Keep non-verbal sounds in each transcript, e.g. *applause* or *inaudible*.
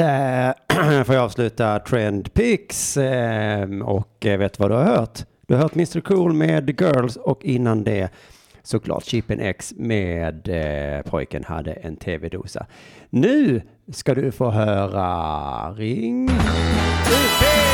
Där eh, *clears throat* får jag avsluta Trendpix ehm, Och eh, vet vad du har hört? Du har hört Mr Cool med Girls och innan det såklart Chippen X med eh, Pojken hade en tv-dosa. Nu ska du få höra Ring Okay.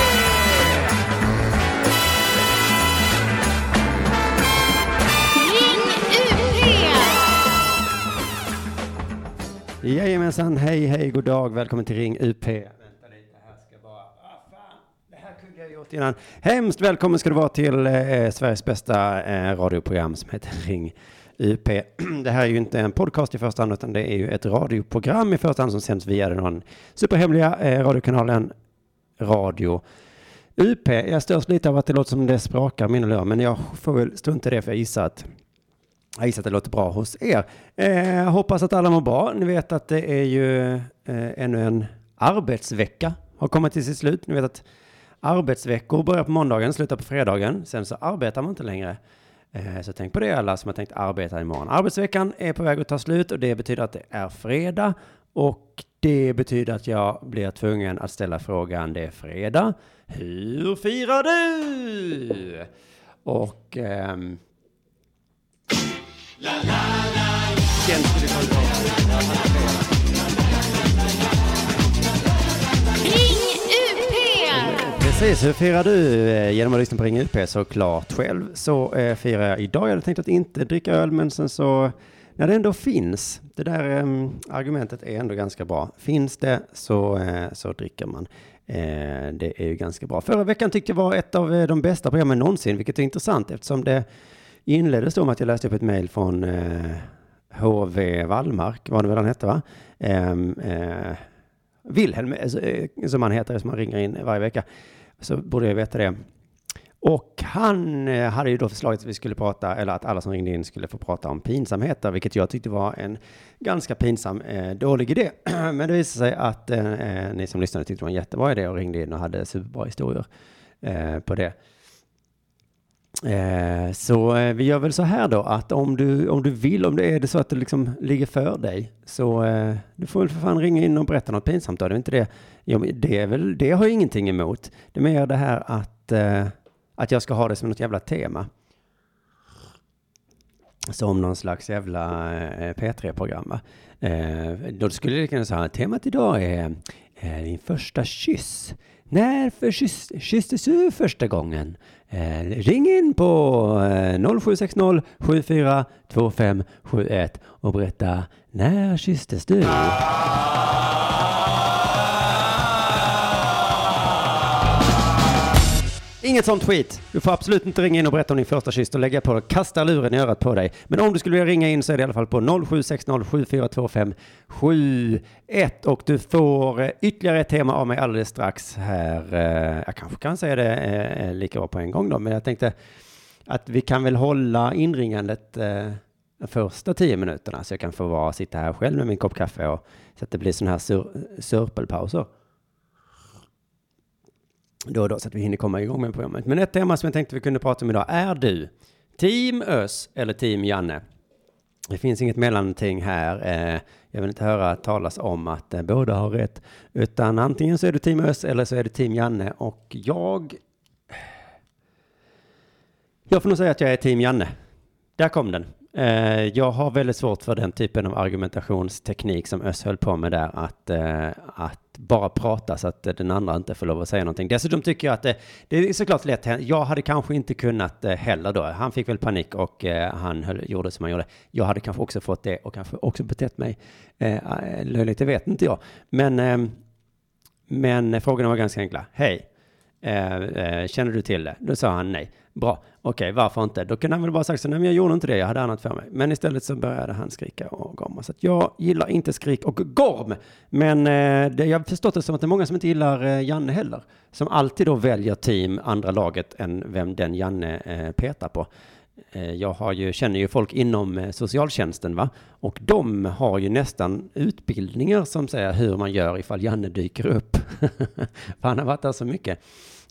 Jajamensan, hej hej, god dag, välkommen till Ring UP. Vänta lite, här ska bara, ah, fan, det här kunde jag gjort innan. Hemskt välkommen ska du vara till eh, Sveriges bästa eh, radioprogram som heter Ring UP. *clears throat* Det här är ju inte en podcast i första hand, utan det är ju ett radioprogram i första hand som sänds via den superhemliga eh, radiokanalen Radio UP. Jag störs lite av att det låter som det sprakar mina lurar, men jag får väl strunta i det för jag gissar att jag gissar att det låter bra hos er. Eh, hoppas att alla mår bra. Ni vet att det är ju eh, ännu en arbetsvecka har kommit till sitt slut. Ni vet att arbetsveckor börjar på måndagen, slutar på fredagen. Sen så arbetar man inte längre. Eh, så tänk på det alla som har tänkt arbeta imorgon. Arbetsveckan är på väg att ta slut och det betyder att det är fredag. Och det betyder att jag blir tvungen att ställa frågan, det är fredag. Hur firar du? Och ehm, Ring UP! Precis, hur firar du? Eh, genom att lyssna på Ring UP såklart. Själv så eh, firar jag idag. Jag hade tänkt att inte dricka öl, men sen så när det ändå finns, det där eh, argumentet är ändå ganska bra. Finns det så, eh, så dricker man. Eh, det är ju ganska bra. Förra veckan tyckte jag var ett av eh, de bästa programmen någonsin, vilket är intressant eftersom det inleddes då med att jag läste upp ett mejl från eh, HV Wallmark, var det väl han hette va? Vilhelm, eh, Wilhelm, eh, eh, som han heter, som han ringer in varje vecka. Så borde jag veta det. Och han eh, hade ju då förslaget att vi skulle prata, eller att alla som ringde in skulle få prata om pinsamheter, vilket jag tyckte var en ganska pinsam, eh, dålig idé. *clears throat* Men det visade sig att eh, eh, ni som lyssnade tyckte det var en jättebra idé och ringde in och hade superbra historier eh, på det. Eh, så eh, vi gör väl så här då att om du, om du vill, om det är det så att det liksom ligger för dig, så eh, du får väl för fan ringa in och berätta något pinsamt då. Det är inte det. Jo, det är väl, det har jag ingenting emot. Det är mer det här att, eh, att jag ska ha det som något jävla tema. Som någon slags jävla eh, P3-program. va? Eh, då skulle det kunna säga att temat idag är din första kyss. När för kyss, kysstes du första gången? Eh, ring in på eh, 0760 742571 och berätta när kysstes du? Inget sånt skit. Du får absolut inte ringa in och berätta om din första kyss och lägga på kasta luren i örat på dig. Men om du skulle vilja ringa in så är det i alla fall på 0760 742571 och du får eh, ytterligare ett tema av mig alldeles strax här. Eh, jag kanske kan säga det eh, lika bra på en gång då, men jag tänkte att vi kan väl hålla inringandet de första tio minuterna så jag kan få vara, sitta här själv med min kopp kaffe och så att det blir sådana här sur, sörpelpauser då och då så att vi hinner komma igång med programmet. Men ett tema som jag tänkte vi kunde prata om idag. Är du team Ös eller team Janne? Det finns inget mellanting här. Eh, jag vill inte höra talas om att eh, båda har rätt. Utan antingen så är du team Ös eller så är du team Janne. Och jag... Jag får nog säga att jag är team Janne. Där kom den. Eh, Jag har väldigt svårt för den typen av argumentationsteknik som Öss höll på med där. Att, eh, att bara prata så att den andra inte får lov att säga någonting. Dessutom tycker jag att det, det är såklart lätt. Jag hade kanske inte kunnat eh, heller då. Han fick väl panik och eh, han höll, gjorde som han gjorde. Jag hade kanske också fått det och kanske också betett mig eh, löjligt, det vet inte jag. Men, eh, men frågorna var ganska enkla. Hej, eh, eh, känner du till det? Då sa han nej. Bra, okej, varför inte? Då kunde han väl bara sagt så, nej men jag gjorde inte det, jag hade annat för mig. Men istället så började han skrika och gorma. Så att jag gillar inte skrik och gorm. Men eh, det, jag har förstått det som att det är många som inte gillar eh, Janne heller. Som alltid då väljer team andra laget än vem den Janne eh, petar på. Eh, Jag har ju, känner ju folk inom eh, socialtjänsten va? Och de har ju nästan utbildningar som säger hur man gör ifall Janne dyker upp. *laughs* För han har varit där så mycket.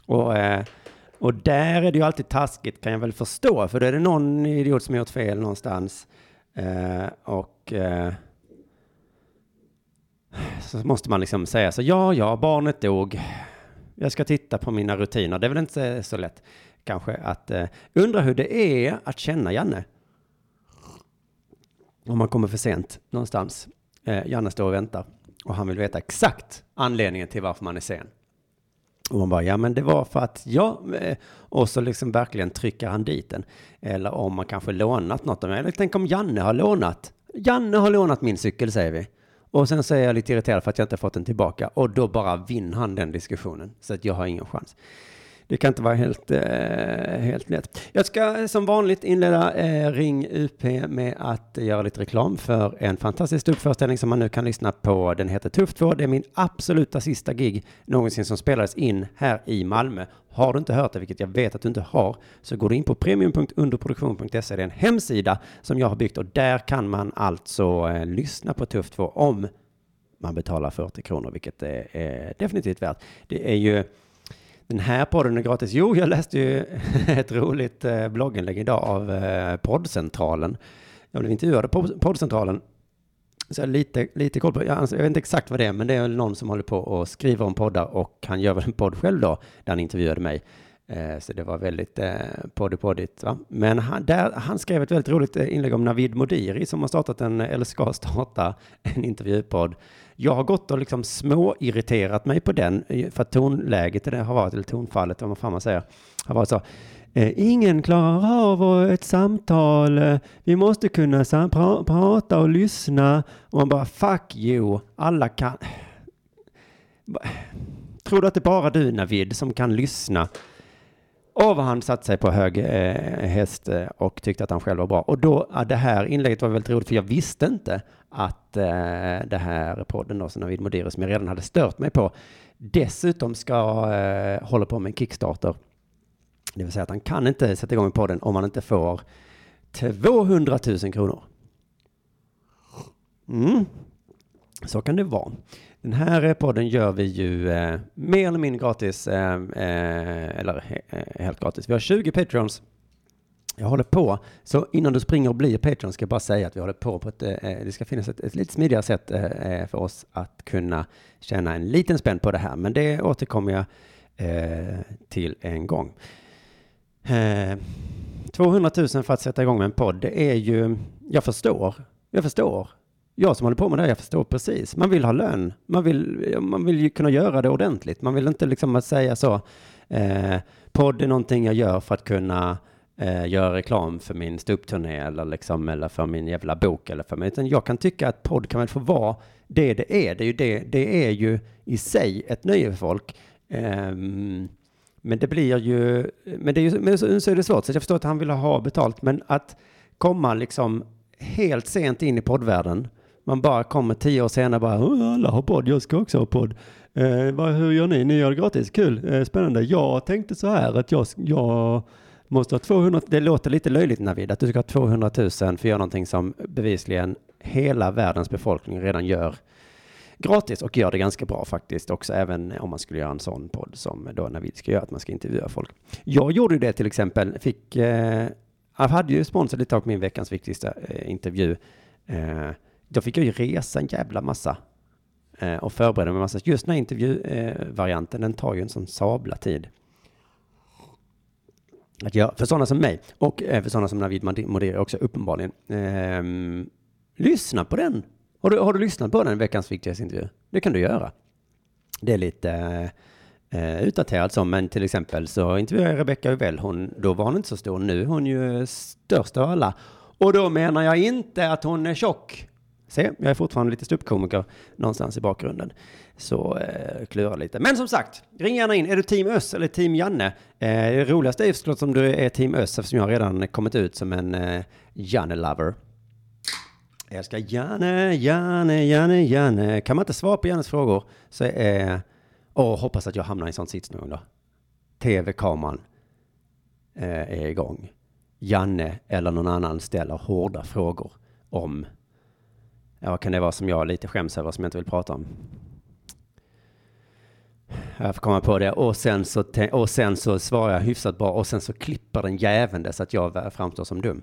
Och, eh, och där är det ju alltid taskigt kan jag väl förstå. För då är det någon idiot som har gjort fel någonstans. Eh, och... Eh, så måste man liksom säga så, ja, ja, barnet dog. Jag ska titta på mina rutiner. Det är väl inte så lätt kanske att eh, undra hur det är att känna Janne. Om man kommer för sent någonstans. Eh, Janne står och väntar och han vill veta exakt anledningen till varför man är sen. Och man bara, ja men det var för att jag, eh, och så liksom verkligen trycker han dit den. Eller om man kanske lånat något av mig. Eller tänk om Janne har lånat. Janne har lånat min cykel säger vi. Och sen så är jag lite irriterad för att jag inte fått den tillbaka. Och då bara vinner han den diskussionen. Så att jag har ingen chans. Det kan inte vara helt, eh, helt lätt. Jag ska som vanligt inleda eh, Ring UP med att göra lite reklam för en fantastisk uppföreställning som man nu kan lyssna på. Den heter Tuff 2. Det är min absoluta sista gig någonsin som spelades in här i Malmö. Har du inte hört det, vilket jag vet att du inte har, så går du in på premium.underproduktion.se. Det är en hemsida som jag har byggt och där kan man alltså eh, lyssna på Tuff 2 om man betalar 40 kronor, vilket är, är definitivt värt. Det är ju den här podden är gratis. Jo, jag läste ju *laughs* ett roligt eh, blogginlägg idag av eh, poddcentralen. Jag blev intervjuad på poddcentralen. Så jag har lite, lite koll på, jag, anser, jag vet inte exakt vad det är, men det är väl någon som håller på och skriver om poddar och han gör väl en podd själv då, där han intervjuade mig. Eh, så det var väldigt eh, poddigt. Va? Men han, där, han skrev ett väldigt roligt inlägg om Navid Modiri som har startat en, eller ska starta en intervjupodd. Jag har gått och liksom småirriterat mig på den, eh, för att tonläget det har varit, eller tonfallet, vad fan man säger, har varit så. Eh, ingen klarar av ett samtal, eh, vi måste kunna sam- pra- prata och lyssna. Och man bara, fuck you, alla kan... Tror du att det är bara du Navid som kan lyssna? Och vad han satte sig på hög eh, häst eh, och tyckte att han själv var bra. Och då, ja, det här inlägget var väldigt roligt, för jag visste inte att eh, det här podden då, som Navid Modiri, som jag redan hade stört mig på, dessutom ska eh, hålla på med en Kickstarter. Det vill säga att han kan inte sätta igång med podden om han inte får 200 000 kronor. Mm. Så kan det vara. Den här eh, podden gör vi ju eh, mer eller mindre gratis, eh, eh, eller he- eh, helt gratis. Vi har 20 Patreons. Jag håller på, så innan du springer och blir Patreon ska jag bara säga att vi håller på på ett, eh, eh det ska finnas ett, ett lite smidigare sätt eh, för oss att kunna tjäna en liten spänn på det här, men det återkommer jag eh, till en gång. Eh, 200 000 för att sätta igång med en podd, det är ju, jag förstår, jag förstår. Jag som håller på med det, här, jag förstår precis. Man vill ha lön. Man vill, man vill ju kunna göra det ordentligt. Man vill inte liksom säga så, eh, podd är någonting jag gör för att kunna eh, göra reklam för min ståuppturné eller, liksom, eller för min jävla bok eller för mig. Utan jag kan tycka att podd kan väl få vara det det är. Det är ju, det, det är ju i sig ett nöje för folk. Eh, men det blir ju, men, det är ju, men så, så är det svårt, så jag förstår att han vill ha betalt, men att komma liksom helt sent in i poddvärlden, man bara kommer tio år senare bara, alla har podd, jag ska också ha podd. Eh, vad, hur gör ni? Ni gör det gratis? Kul, eh, spännande. Jag tänkte så här att jag, jag måste ha 200, det låter lite löjligt Navid, att du ska ha 200 000 för att göra någonting som bevisligen hela världens befolkning redan gör gratis och gör det ganska bra faktiskt också, även om man skulle göra en sån podd som då Navid ska göra, att man ska intervjua folk. Jag gjorde ju det till exempel, fick, eh, jag hade ju sponsrat lite tag på min veckans viktigaste eh, intervju. Eh, då fick jag ju resa en jävla massa eh, och förbereda mig massa. Just den här intervjuvarianten, den tar ju en sån sabla tid. Att jag, för sådana som mig och eh, för sådana som Navid Modiri också uppenbarligen. Ehm, lyssna på den. Har du, har du lyssnat på den veckans viktigaste intervju? Det kan du göra. Det är lite eh, utdaterat som, men till exempel så intervjuade jag Rebecca Uvell. Hon, då var hon inte så stor. Nu är hon ju störst av alla. Och då menar jag inte att hon är tjock. Se, jag är fortfarande lite ståuppkomiker någonstans i bakgrunden. Så eh, klura lite. Men som sagt, ring gärna in. Är du team Öss eller team Janne? Eh, det roligaste är förstås såklart om du är team Öss eftersom jag redan kommit ut som en eh, Janne-lover. Jag älskar Janne, Janne, Janne, Janne. Kan man inte svara på Jannes frågor så är... Åh, hoppas att jag hamnar i en sån sits någon gång då. TV-kameran eh, är igång. Janne eller någon annan ställer hårda frågor om... Ja, vad kan det vara som jag lite skäms över som jag inte vill prata om? Jag får komma på det. Och sen så, och sen så svarar jag hyfsat bra och sen så klipper den jäveln det så att jag framstår som dum.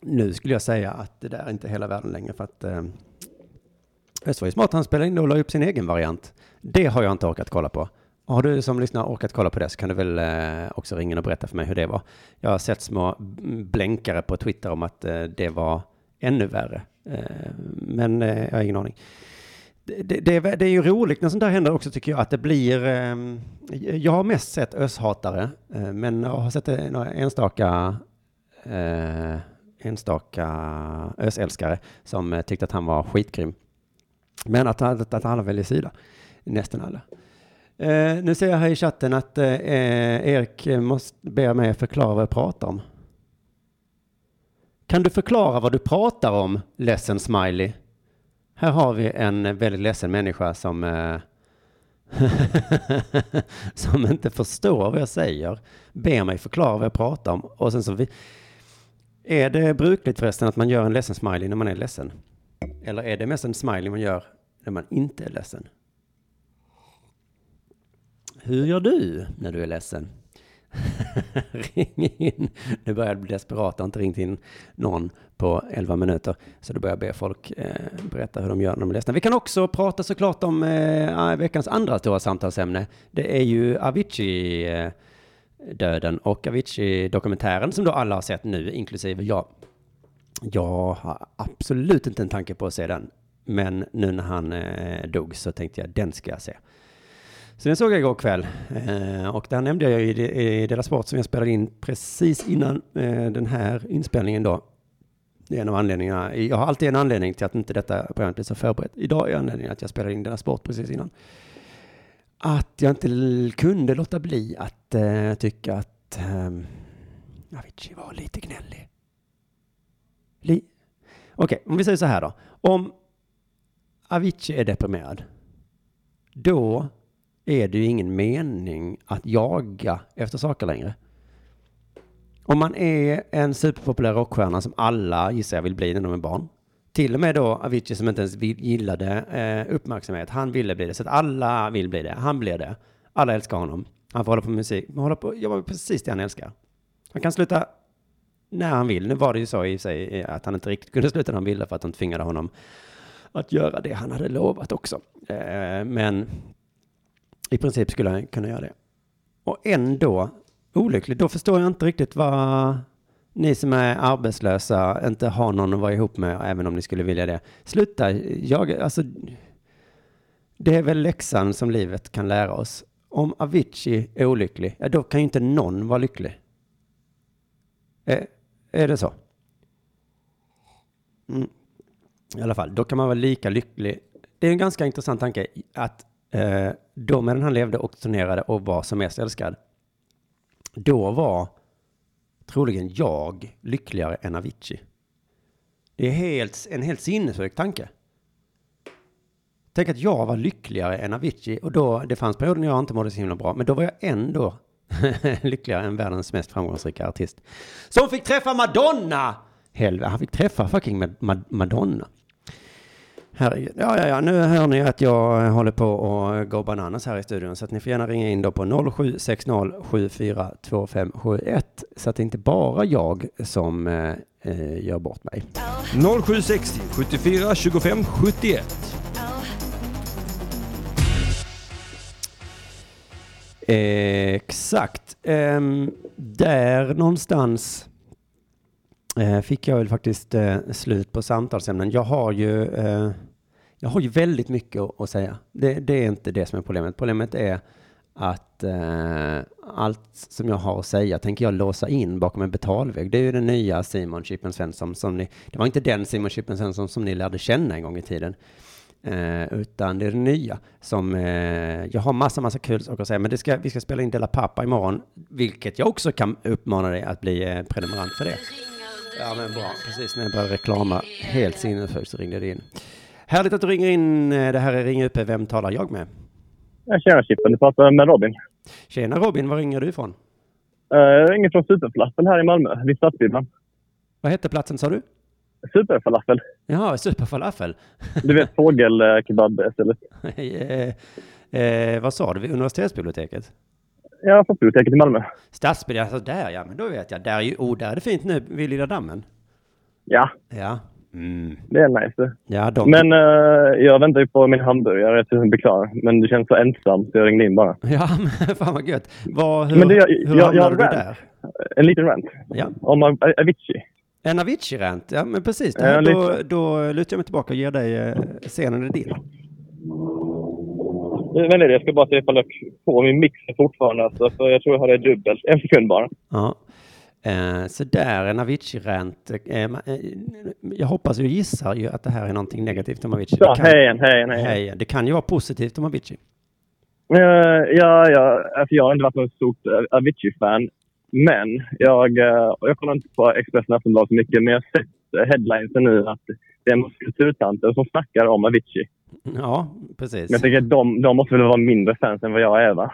Nu skulle jag säga att det där är inte hela världen längre för att eh, Öst var ju smart, han spelade in och la upp sin egen variant. Det har jag inte orkat kolla på. Har du som lyssnar orkat kolla på det så kan du väl eh, också ringa och berätta för mig hur det var. Jag har sett små blänkare på Twitter om att eh, det var ännu värre. Eh, men eh, jag har ingen aning. Det, det, det, är- ju roligt när sånt där händer också tycker jag, att det blir... Eh, jag har mest sett öshatare, men jag har sett några enstaka enstaka ösälskare som tyckte att han var skitgrym. Men att, att, att alla väljer sida, nästan alla. Eh, nu ser jag här i chatten att eh, Erik måste be mig förklara vad jag pratar om. Kan du förklara vad du pratar om, ledsen smiley? Här har vi en väldigt ledsen människa som, eh, *laughs* som inte förstår vad jag säger. Ber mig förklara vad jag pratar om. Och sen så vi, är det brukligt förresten att man gör en ledsen smiley när man är ledsen? Eller är det mest en smiley man gör när man inte är ledsen? Hur gör du när du är ledsen? *laughs* Ring in. Nu börjar jag bli desperat. Jag har inte ringt in någon på 11 minuter. Så då börjar jag be folk eh, berätta hur de gör när de är ledsna. Vi kan också prata såklart om eh, ah, veckans andra stora samtalsämne. Det är ju Avicii eh, döden och Avicii-dokumentären som då alla har sett nu, inklusive jag. Jag har absolut inte en tanke på att se den. Men nu när han eh, dog så tänkte jag, den ska jag se. Så den såg jag igår kväll. Eh, och där nämnde jag ju i, i Dela Sport som jag spelade in precis innan eh, den här inspelningen då. Det är en av anledningarna. Jag har alltid en anledning till att inte detta programmet blir så förberett. Idag är anledningen att jag spelade in Dela Sport precis innan. Att jag inte kunde låta bli att eh, tycka att ehm, Avicii var lite gnällig. Li- Okej, om vi säger så här då. Om Avicii är deprimerad, då är det ju ingen mening att jaga efter saker längre. Om man är en superpopulär rockstjärna som alla gissar jag vill bli när de är barn. Till och med då Avicii som inte ens gillade eh, uppmärksamhet. Han ville bli det. Så att alla vill bli det. Han blev det. Alla älskar honom. Han får hålla på med musik. Han håller på jobba med precis det han älskar. Han kan sluta när han vill. Nu var det ju så i sig eh, att han inte riktigt kunde sluta när han ville för att de tvingade honom att göra det han hade lovat också. Eh, men i princip skulle han kunna göra det. Och ändå olycklig. Då förstår jag inte riktigt vad ni som är arbetslösa inte har någon att vara ihop med, även om ni skulle vilja det. Sluta jaga, alltså. Det är väl läxan som livet kan lära oss. Om Avicii är olycklig, ja, då kan ju inte någon vara lycklig. Är, är det så? Mm. I alla fall, då kan man vara lika lycklig. Det är en ganska intressant tanke att eh, då medan han levde och turnerade och var som mest älskad, då var troligen jag lyckligare än Avicii. Det är helt, en helt sinnessjuk tanke. Tänk att jag var lyckligare än Avicii och då, det fanns perioder när jag inte mådde så himla bra, men då var jag ändå *laughs* lyckligare än världens mest framgångsrika artist. Som fick träffa Madonna! Helvete, han fick träffa fucking Madonna. Herregud. Ja, ja, ja, nu hör ni att jag håller på att gå bananas här i studion, så att ni får gärna ringa in då på 0760 742571 så att det inte bara jag som eh, eh, gör bort mig. 0760 74 25 71. Exakt. Ehm, där någonstans eh, fick jag väl faktiskt eh, slut på samtalsämnen. Jag har ju, eh, jag har ju väldigt mycket att, säga. Det, det är inte det som är problemet. Problemet är att eh, allt som jag har att säga tänker jag låsa in bakom en betalvägg. Det är ju den nya Simon Chippen Svensson som ni, det var inte den Simon Chippen Svensson som ni lärde känna en gång i tiden. Eh, utan det är det nya som, eh, jag har massa, massa kul saker att säga, men det ska, vi ska spela in Della Pappa imorgon, vilket jag också kan uppmana dig att bli eh, prenumerant för det. Ja men bra, precis när jag började reklama helt sinnessjukt så ringde det in. Härligt att du ringer in, eh, det här är Ring UP, vem talar jag med? Ja, tjena Chippen, du pratar med Robin. Tjena Robin, var ringer du ifrån? Uh, jag ringer från Superfalafel här i Malmö, vid Stadsbibblan. Vad hette platsen sa du? Superfalafel. Jaha, Superfalafel. *laughs* Du vet fågelkebab istället. *laughs* eh, eh, vad sa du, vid universitetsbiblioteket? Ja, Stadsbiblioteket i Malmö. Stadsbiblioteket, alltså där ja, men då vet jag. Där är ju, oh, där är det fint nu vid Lilla Dammen. Ja, Ja. Mm. Det är nice. Ja, de... Men eh, jag väntar ju på min hamburgare tills den blir klar. Men du känns så ensam så jag ringde in bara. Ja, *laughs* men fan vad gött. Vad, hur Men det- jag- hur jag- jag har du rant. där? En liten rant. Ja. Om Av- Avicii. En Avicii-rant, ja men precis. Det Ja, då, då lutar jag mig tillbaka och ger dig eh, scenen är din. Men det, jag ska bara se ifall jag får min mixer fortfarande. Alltså, för jag tror jag har det dubbelt. En sekund bara. Ja. Eh, så där, en Avicii-rant. Eh, ma- eh, jag hoppas och gissar ju att det här är någonting negativt om Avicii. Så, Det kan, hej igen, hej igen, hej igen. hej. Det kan ju vara positivt om Avicii. Eh, ja, ja, alltså jag har inte varit något stort eh, Avicii-fan. Men jag, eh, jag kollar inte på Expressen Aftonbladet så mycket, men jag har sett eh, headlinesen nu att det är en kulturtanter som snackar om Avicii. Ja, Men precis. jag tänker att de, de måste väl vara mindre fans än vad jag är, va?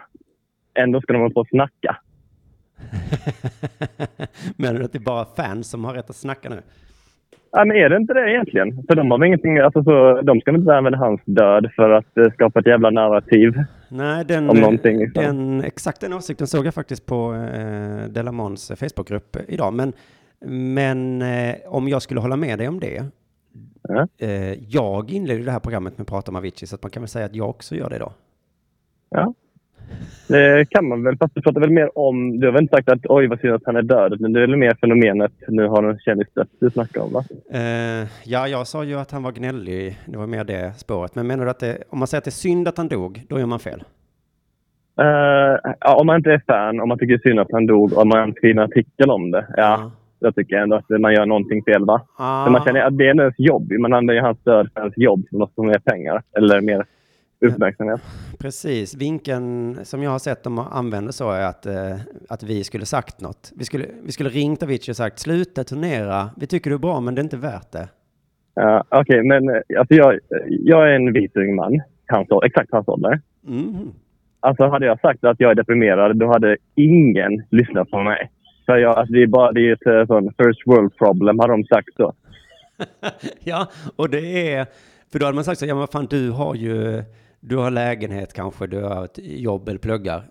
Ändå ska de hålla på och snacka. *laughs* Menar du att det är bara fans som har rätt att snacka nu? Ja, men är det inte det egentligen? För de har väl ingenting, alltså så, de ska väl inte använda hans död för att eh, skapa ett jävla narrativ. Nej, den, Om någonting, liksom. den, exakt den åsikten såg jag faktiskt på eh, Delamons Facebookgrupp idag. Men, men eh, om jag skulle hålla med dig om det. Ja. Eh, jag inledde det här programmet med att prata om Avicii, så att man kan väl säga att jag också gör det då. Ja. Det kan man väl, fast du pratar väl mer om... Du har väl inte sagt att oj vad synd att han är död, men det är väl mer fenomenet nu har en kändis dött du snackar om va? Eh, ja, jag sa ju att han var gnällig. Det var mer det spåret. Men menar du att det, om man säger att det är synd att han dog, då gör man fel? Eh, ja, om man inte är fan, om man tycker synd att han dog och om man skriver en artikel om det. Ja, jag tycker ändå att man gör någonting fel va? Ah, man känner att det är ens jobb. Man använder ju hans död för hans jobb för något som mer pengar eller mer uppmärksamhet. Precis. Vinkeln som jag har sett dem använda så är att, eh, att vi skulle sagt något. Vi skulle, vi skulle ringt Avicii och sagt sluta turnera. Vi tycker du är bra, men det är inte värt det. Ja, Okej, men eh, alltså jag, jag är en vit ung man. Hans, exakt hans ålder. Mm. Alltså hade jag sagt att jag är deprimerad, då hade ingen lyssnat på mig. För jag, alltså det är bara det är ett eh, sån first world problem, har de sagt så. *laughs* ja, och det är... För då hade man sagt så, ja men vad fan, du har ju... Du har lägenhet kanske, du har ett jobb eller pluggar.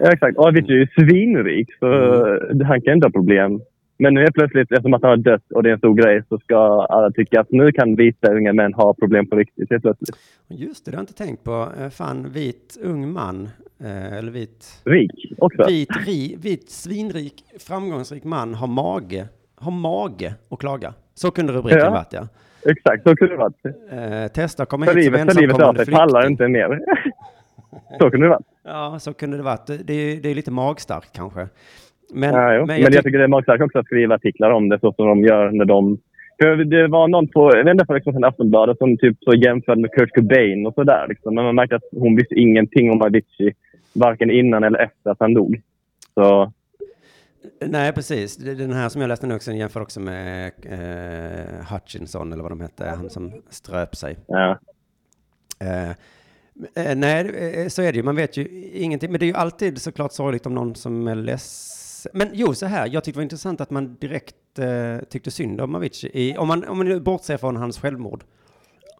Ja, exakt. Och Avicii är ju svinrik, så eh, han kan inte ha problem. Men nu är plötsligt, eftersom att han har dött och det är en stor grej, så ska alla tycka att nu kan vita unga män ha problem på riktigt helt plötsligt. Just det, det har jag inte tänkt på. Eh, Fan, vit ung man, eh, eller vit... Rik också. Vit, ri, vit, svinrik, framgångsrik man har mage, har mage att klaga. Så kunde rubriken Ja. varit, ja. Exakt, så kunde det varit. Eh, testa att komma För hit som livet, av ensamkommande sig pallar flykting. inte mer. *laughs* så kunde det varit. Ja, så kunde det varit. Det är, det är lite magstarkt kanske. Men, Ja, men Men jag, jag, tyck- tycker det är magstarkt också att skriva artiklar om det så som de gör när de... För det var någon på, jag vet inte, liksom, Aftonbladet som typ så jämförde med Kurt Cobain och sådär. Liksom. Men man märkte att hon visste ingenting om Avicii, varken innan eller efter att han dog. Så Nej, precis. Den här som jag läste nu också jämför också med eh, Hutchinson, eller vad de hette, han som ströp sig. ja. Eh, eh, nej, eh, så är det ju. Man vet ju ingenting. Men det är ju alltid såklart sorgligt om någon som är ledsen. Men jo, så här. Jag tyckte det var intressant att man direkt eh, tyckte synd om Avicii. Om, man, om man bortser från hans självmord.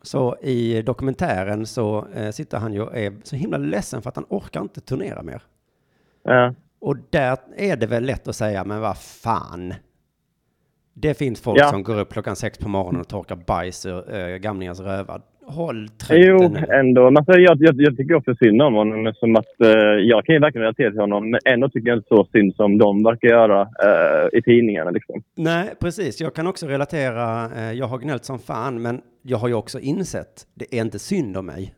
Så i dokumentären så eh, sitter han ju och är så himla ledsen för att han orkar inte turnera mer. Ja. Och där är det väl lätt att säga, men vad fan. Det finns folk Ja. som går upp klockan sex på morgonen och torkar bajs ur äh, gamlingars rövar. Håll Jo, ändå. Men alltså, jag, jag, jag tycker också synd om honom. Som att, eh, jag kan ju verkligen relatera till honom, men ändå tycker jag inte så synd som de verkar göra eh, i tidningarna. Liksom. Nej, precis. Jag kan också relatera. Eh, jag har gnällt som fan, men jag har ju också insett, det är inte synd om mig.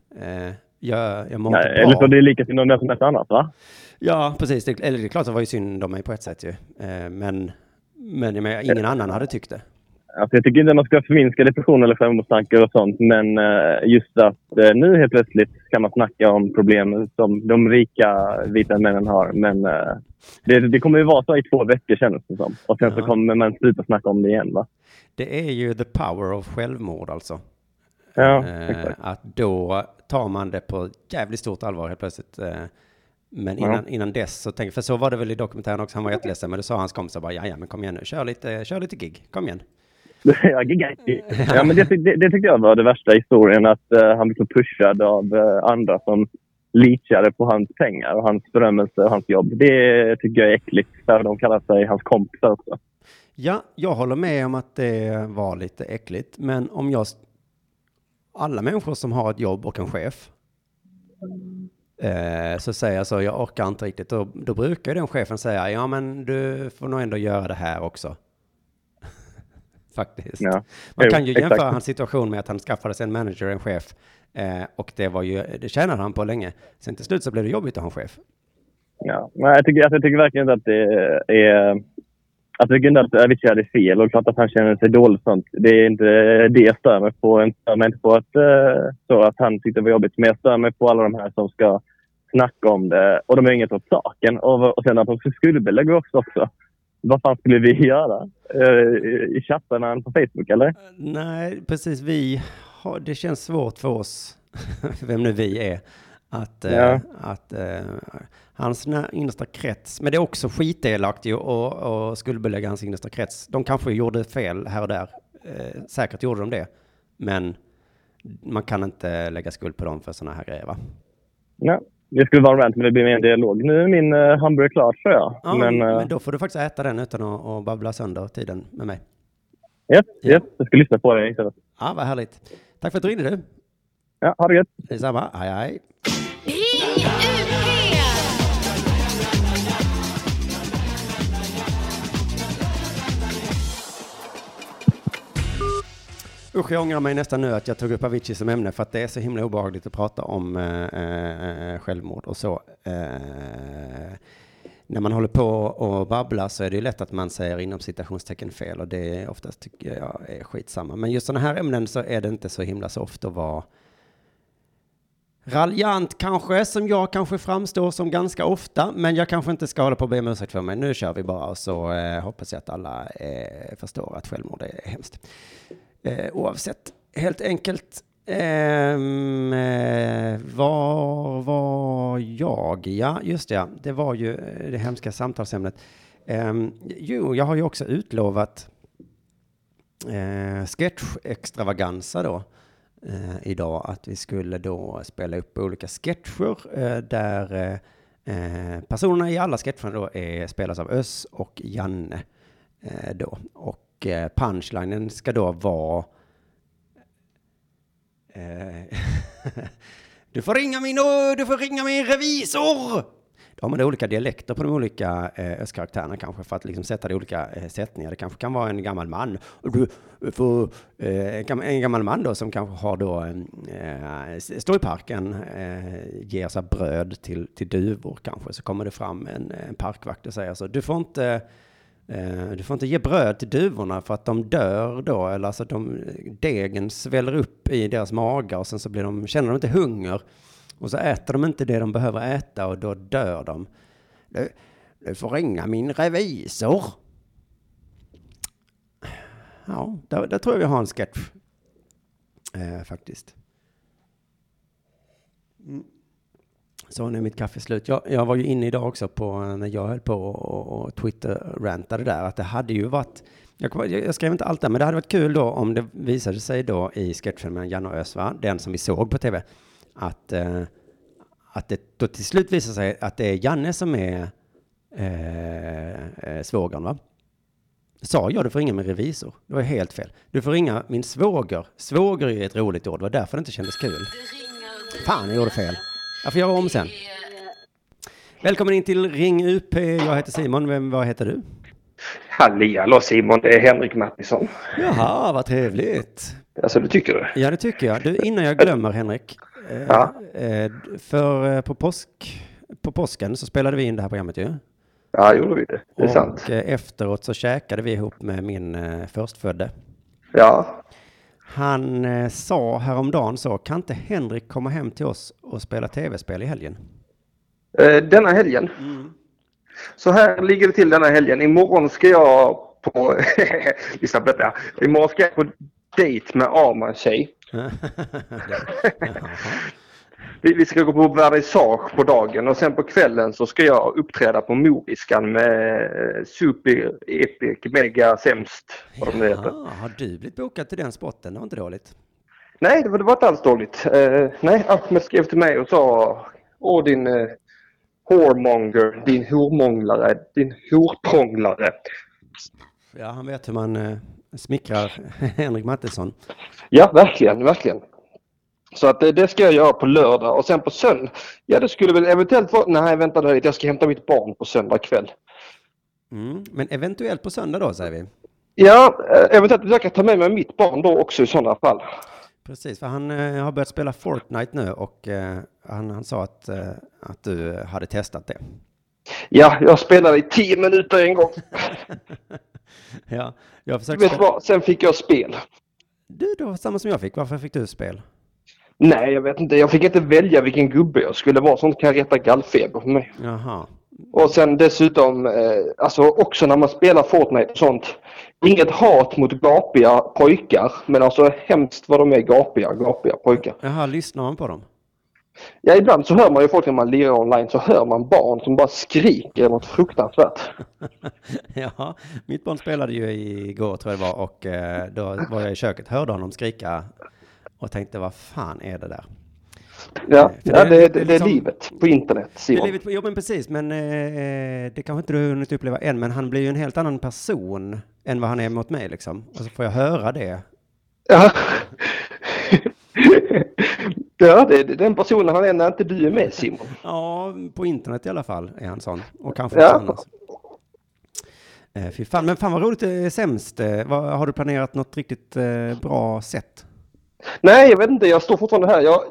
Jag, jag mår Nej, inte eller så bra. det är lika synd om det som ett annat, va? Ja, precis. Det, eller det är klart att det var ju synd om mig på ett sätt ju. Eh, men, men jag menar, ingen annan hade tyckt det. Alltså jag tycker inte att man ska förminska depression eller självmordstankar och sånt. Men eh, just att eh, nu helt plötsligt kan man snacka om problem som de rika vita männen har. Men eh, det, det kommer ju vara så i två veckor känns det som. Och sen så Ja. kommer man sluta snacka om det igen va? Det är ju the power of självmord alltså. Ja, Eh, exakt. att då tar man det på jävligt stort allvar helt plötsligt. Eh, men innan, innan dess så tänkte, för så var det väl i dokumentären också, han var jätteledsen, men då sa hans kompisar bara, ja ja men kom igen nu, kör lite, kör lite gig, kom igen. *laughs* ja, men det, det, det tyckte jag var det värsta i historien. Att eh, han blev så pushad av eh, andra som leachade på hans pengar och hans berömmelse och hans jobb. Det tycker jag är äckligt. Där de kallar sig hans kompisar också. Ja, jag håller med om att det var lite äckligt, men om jag... Alla människor som har ett jobb och en chef, eh, så säger jag så, jag orkar inte riktigt, då, då brukar den chefen säga, ja men du får nog ändå göra det här också. *laughs* Faktiskt. Ja. Man Jo, kan ju jämföra exakt. hans situation med att han skaffade sig en manager, en chef, eh, och det var ju, det tjänade han på länge. Sen till slut så blev det jobbigt att ha en chef. Ja. Men jag, tycker, alltså, jag tycker verkligen att det är... Jag tycker inte att Avicii hade fel och klart att han känner sig dålig sånt. Det är inte det jag stör mig på. Jag stör mig inte på att, eh, så att han tyckte det var jobbigt. Men jag stör mig på alla de här som ska snacka om det och de har inget åt saken. Och, och sen att de ska skuldbelägga också. Vad fan skulle vi *laughs* göra? Eh, I chattarna på Facebook eller? Nej, precis. Vi har, det känns svårt för oss, *laughs* vem nu vi är, att, eh, Ja. att eh, hans innersta krets, men det är också skitelakt ju och, och skuldbelägga hans innersta krets. De kanske gjorde fel här och där, eh, säkert gjorde de det, men man kan inte lägga skuld på dem för sådana här grejer va? Ja. Det skulle vara rant men det blir mer en dialog. Nu är min uh, hamburgare klar tror jag. Ja, men, men, eh, då får du faktiskt äta den utan att, att babbla sönder tiden med mig. yes, ja. yes, jag ska lyssna på det istället. Ja, vad härligt. Tack för att du ringde du. Ja, ha det gött! Detsamma. Hej, hej. Usch, jag ångrar mig nästan nu att jag tog upp Avicii som ämne för att det är så himla obehagligt att prata om eh, eh, eh, självmord och så. Eh, när man håller på och babblar så är det ju lätt att man säger inom citationstecken fel och det är oftast tycker jag är skitsamma. Men just sådana här ämnen så är det inte så himla soft att vara raljant kanske, som jag kanske framstår som ganska ofta, men jag kanske inte ska hålla på och be om ursäkt för mig. Nu kör vi bara och så eh, hoppas jag att alla eh, förstår att självmord är hemskt. Eh, oavsett, helt enkelt. Um, eh, var var jag? Ja, just det. ja. Det var ju eh, det hemska samtalsämnet. Um, jo, jag har ju också utlovat eh, sketch-extravaganza då eh, idag. Att vi skulle då spela upp olika sketcher eh, där eh, eh, personerna i alla sketcherna då är, spelas av Öss och Janne då. Och eh, punchlinen ska då vara eh, *laughs* Du får ringa min, du får ringa min revisor! Då har man då olika dialekter på de olika eh, östkaraktärerna kanske för att liksom sätta det i olika eh, sättningar. Det kanske kan vara en gammal man. Du får, eh, en gammal man då som kanske har då, eh, står i parken, eh, ger sig bröd till, till duvor kanske. Så kommer det fram en, en parkvakt och säger så, du får inte Eh, Eh, du får inte ge bröd till duvorna för att de dör då, eller alltså de, degen sväller upp i deras magar och sen så blir de, känner de inte hunger. Och så äter de inte det de behöver äta och då dör de. Du, du får ringa min revisor. Ja, där, där tror jag vi har en sketch. Eh, faktiskt. Mm. Så nu är mitt kaffe slut. Jag, jag var ju inne idag också på när jag höll på och, och Twitter-rantade där att det hade ju varit, jag, jag skrev inte allt där, men det hade varit kul då om det visade sig då i sketchen med Janne och Ös, va? den som vi såg på tv, att, eh, att det då till slut visar sig att det är Janne som är eh, eh, svågern, va? Sa jag du får ringa min revisor? Det var helt fel. Du får ringa min svåger. Svåger är ett roligt ord, det var därför det inte kändes kul. Fan, jag gjorde fel. Jag får göra om sen. Välkommen in till Ring UP. Jag heter Simon. Vem, vad heter du? Hallihallå Simon, det är Henrik Mattisson. Jaha, vad trevligt. Alltså det tycker du? Ja, det tycker jag. Du, innan jag glömmer, Henrik. Eh, Ja. eh, för eh, på, påsk, på påsken så spelade vi in det här programmet ju. Ja, gjorde vi det. Det är och sant. eh, efteråt så käkade vi ihop med min förstfödde. Ja, Han eh, sa häromdagen så, kan inte Henrik komma hem till oss och spela tv-spel i helgen? Eh, denna helgen. Så här ligger det till denna helgen. Imorgon ska jag på... *laughs* Lyssna på detta. Imorgon ska jag på dejt med Arman-tjej. *laughs* *laughs* Jaha. Vi, vi ska gå på vernissage på dagen och sen på kvällen så ska jag uppträda på Moriskan med eh, Super Epic Mega Sämst. Vad nu heter. Jaha, har du blivit bokad till den spotten? Det var inte dåligt. Nej, det var, det var inte alls dåligt. Eh, nej, Ahmed skrev till mig och sa Åh din eh, whoremonger, din hormånglare, din horprånglare. Ja, han vet hur man eh, smickrar *laughs* Henrik Mattesson. Ja, verkligen, verkligen. Så att det, det ska jag göra på lördag och sen på söndag. Ja, det skulle väl eventuellt vara... Nej, vänta nu, jag ska hämta mitt barn på söndag kväll. Mm. Men eventuellt på söndag då, säger vi. Ja, eh, eventuellt försöka ta med mig mitt barn då också i sådana fall. Precis, för han eh, har börjat spela Fortnite nu och eh, han, han sa att, eh, att du hade testat det. Ja, jag spelade i tio minuter en gång. *laughs* Ja, jag försökte... Vet du vad? Sen fick jag spel. Du, det var samma som jag fick. Varför fick du spel? Nej, jag vet inte. Jag fick inte välja vilken gubbe jag skulle vara. Sånt kan reta gallfeber på mig. Jaha. Och sen dessutom, eh, alltså också när man spelar Fortnite och sånt. Inget hat mot gapiga pojkar, men alltså hemskt vad de är gapiga, gapiga pojkar. Jaha, lyssnar man på dem? Ja, ibland så hör man ju folk när man lirar online så hör man barn som bara skriker något fruktansvärt. *laughs* ja, mitt barn spelade ju igår tror jag det var och eh, då var jag i köket, hörde honom skrika och tänkte vad fan är det där? Ja, För ja det- det, det är det, det är liksom- livet på internet, Det Simon. livet jo men precis, men eh, det kanske inte du har hunnit uppleva än, men han blir ju en helt annan person än vad han är mot mig liksom. Och så får jag höra det. Ja, *laughs* ja det, det är den personen han är när inte du är med, Simon. *laughs* Ja, på internet i alla fall är han sån. Och kanske Ja. annars. Eh, fy fan, men fan vad roligt det är sämst. Eh, vad, har du planerat något riktigt eh, bra sätt? Nej, jag vet inte. Jag står fortfarande här. Jag,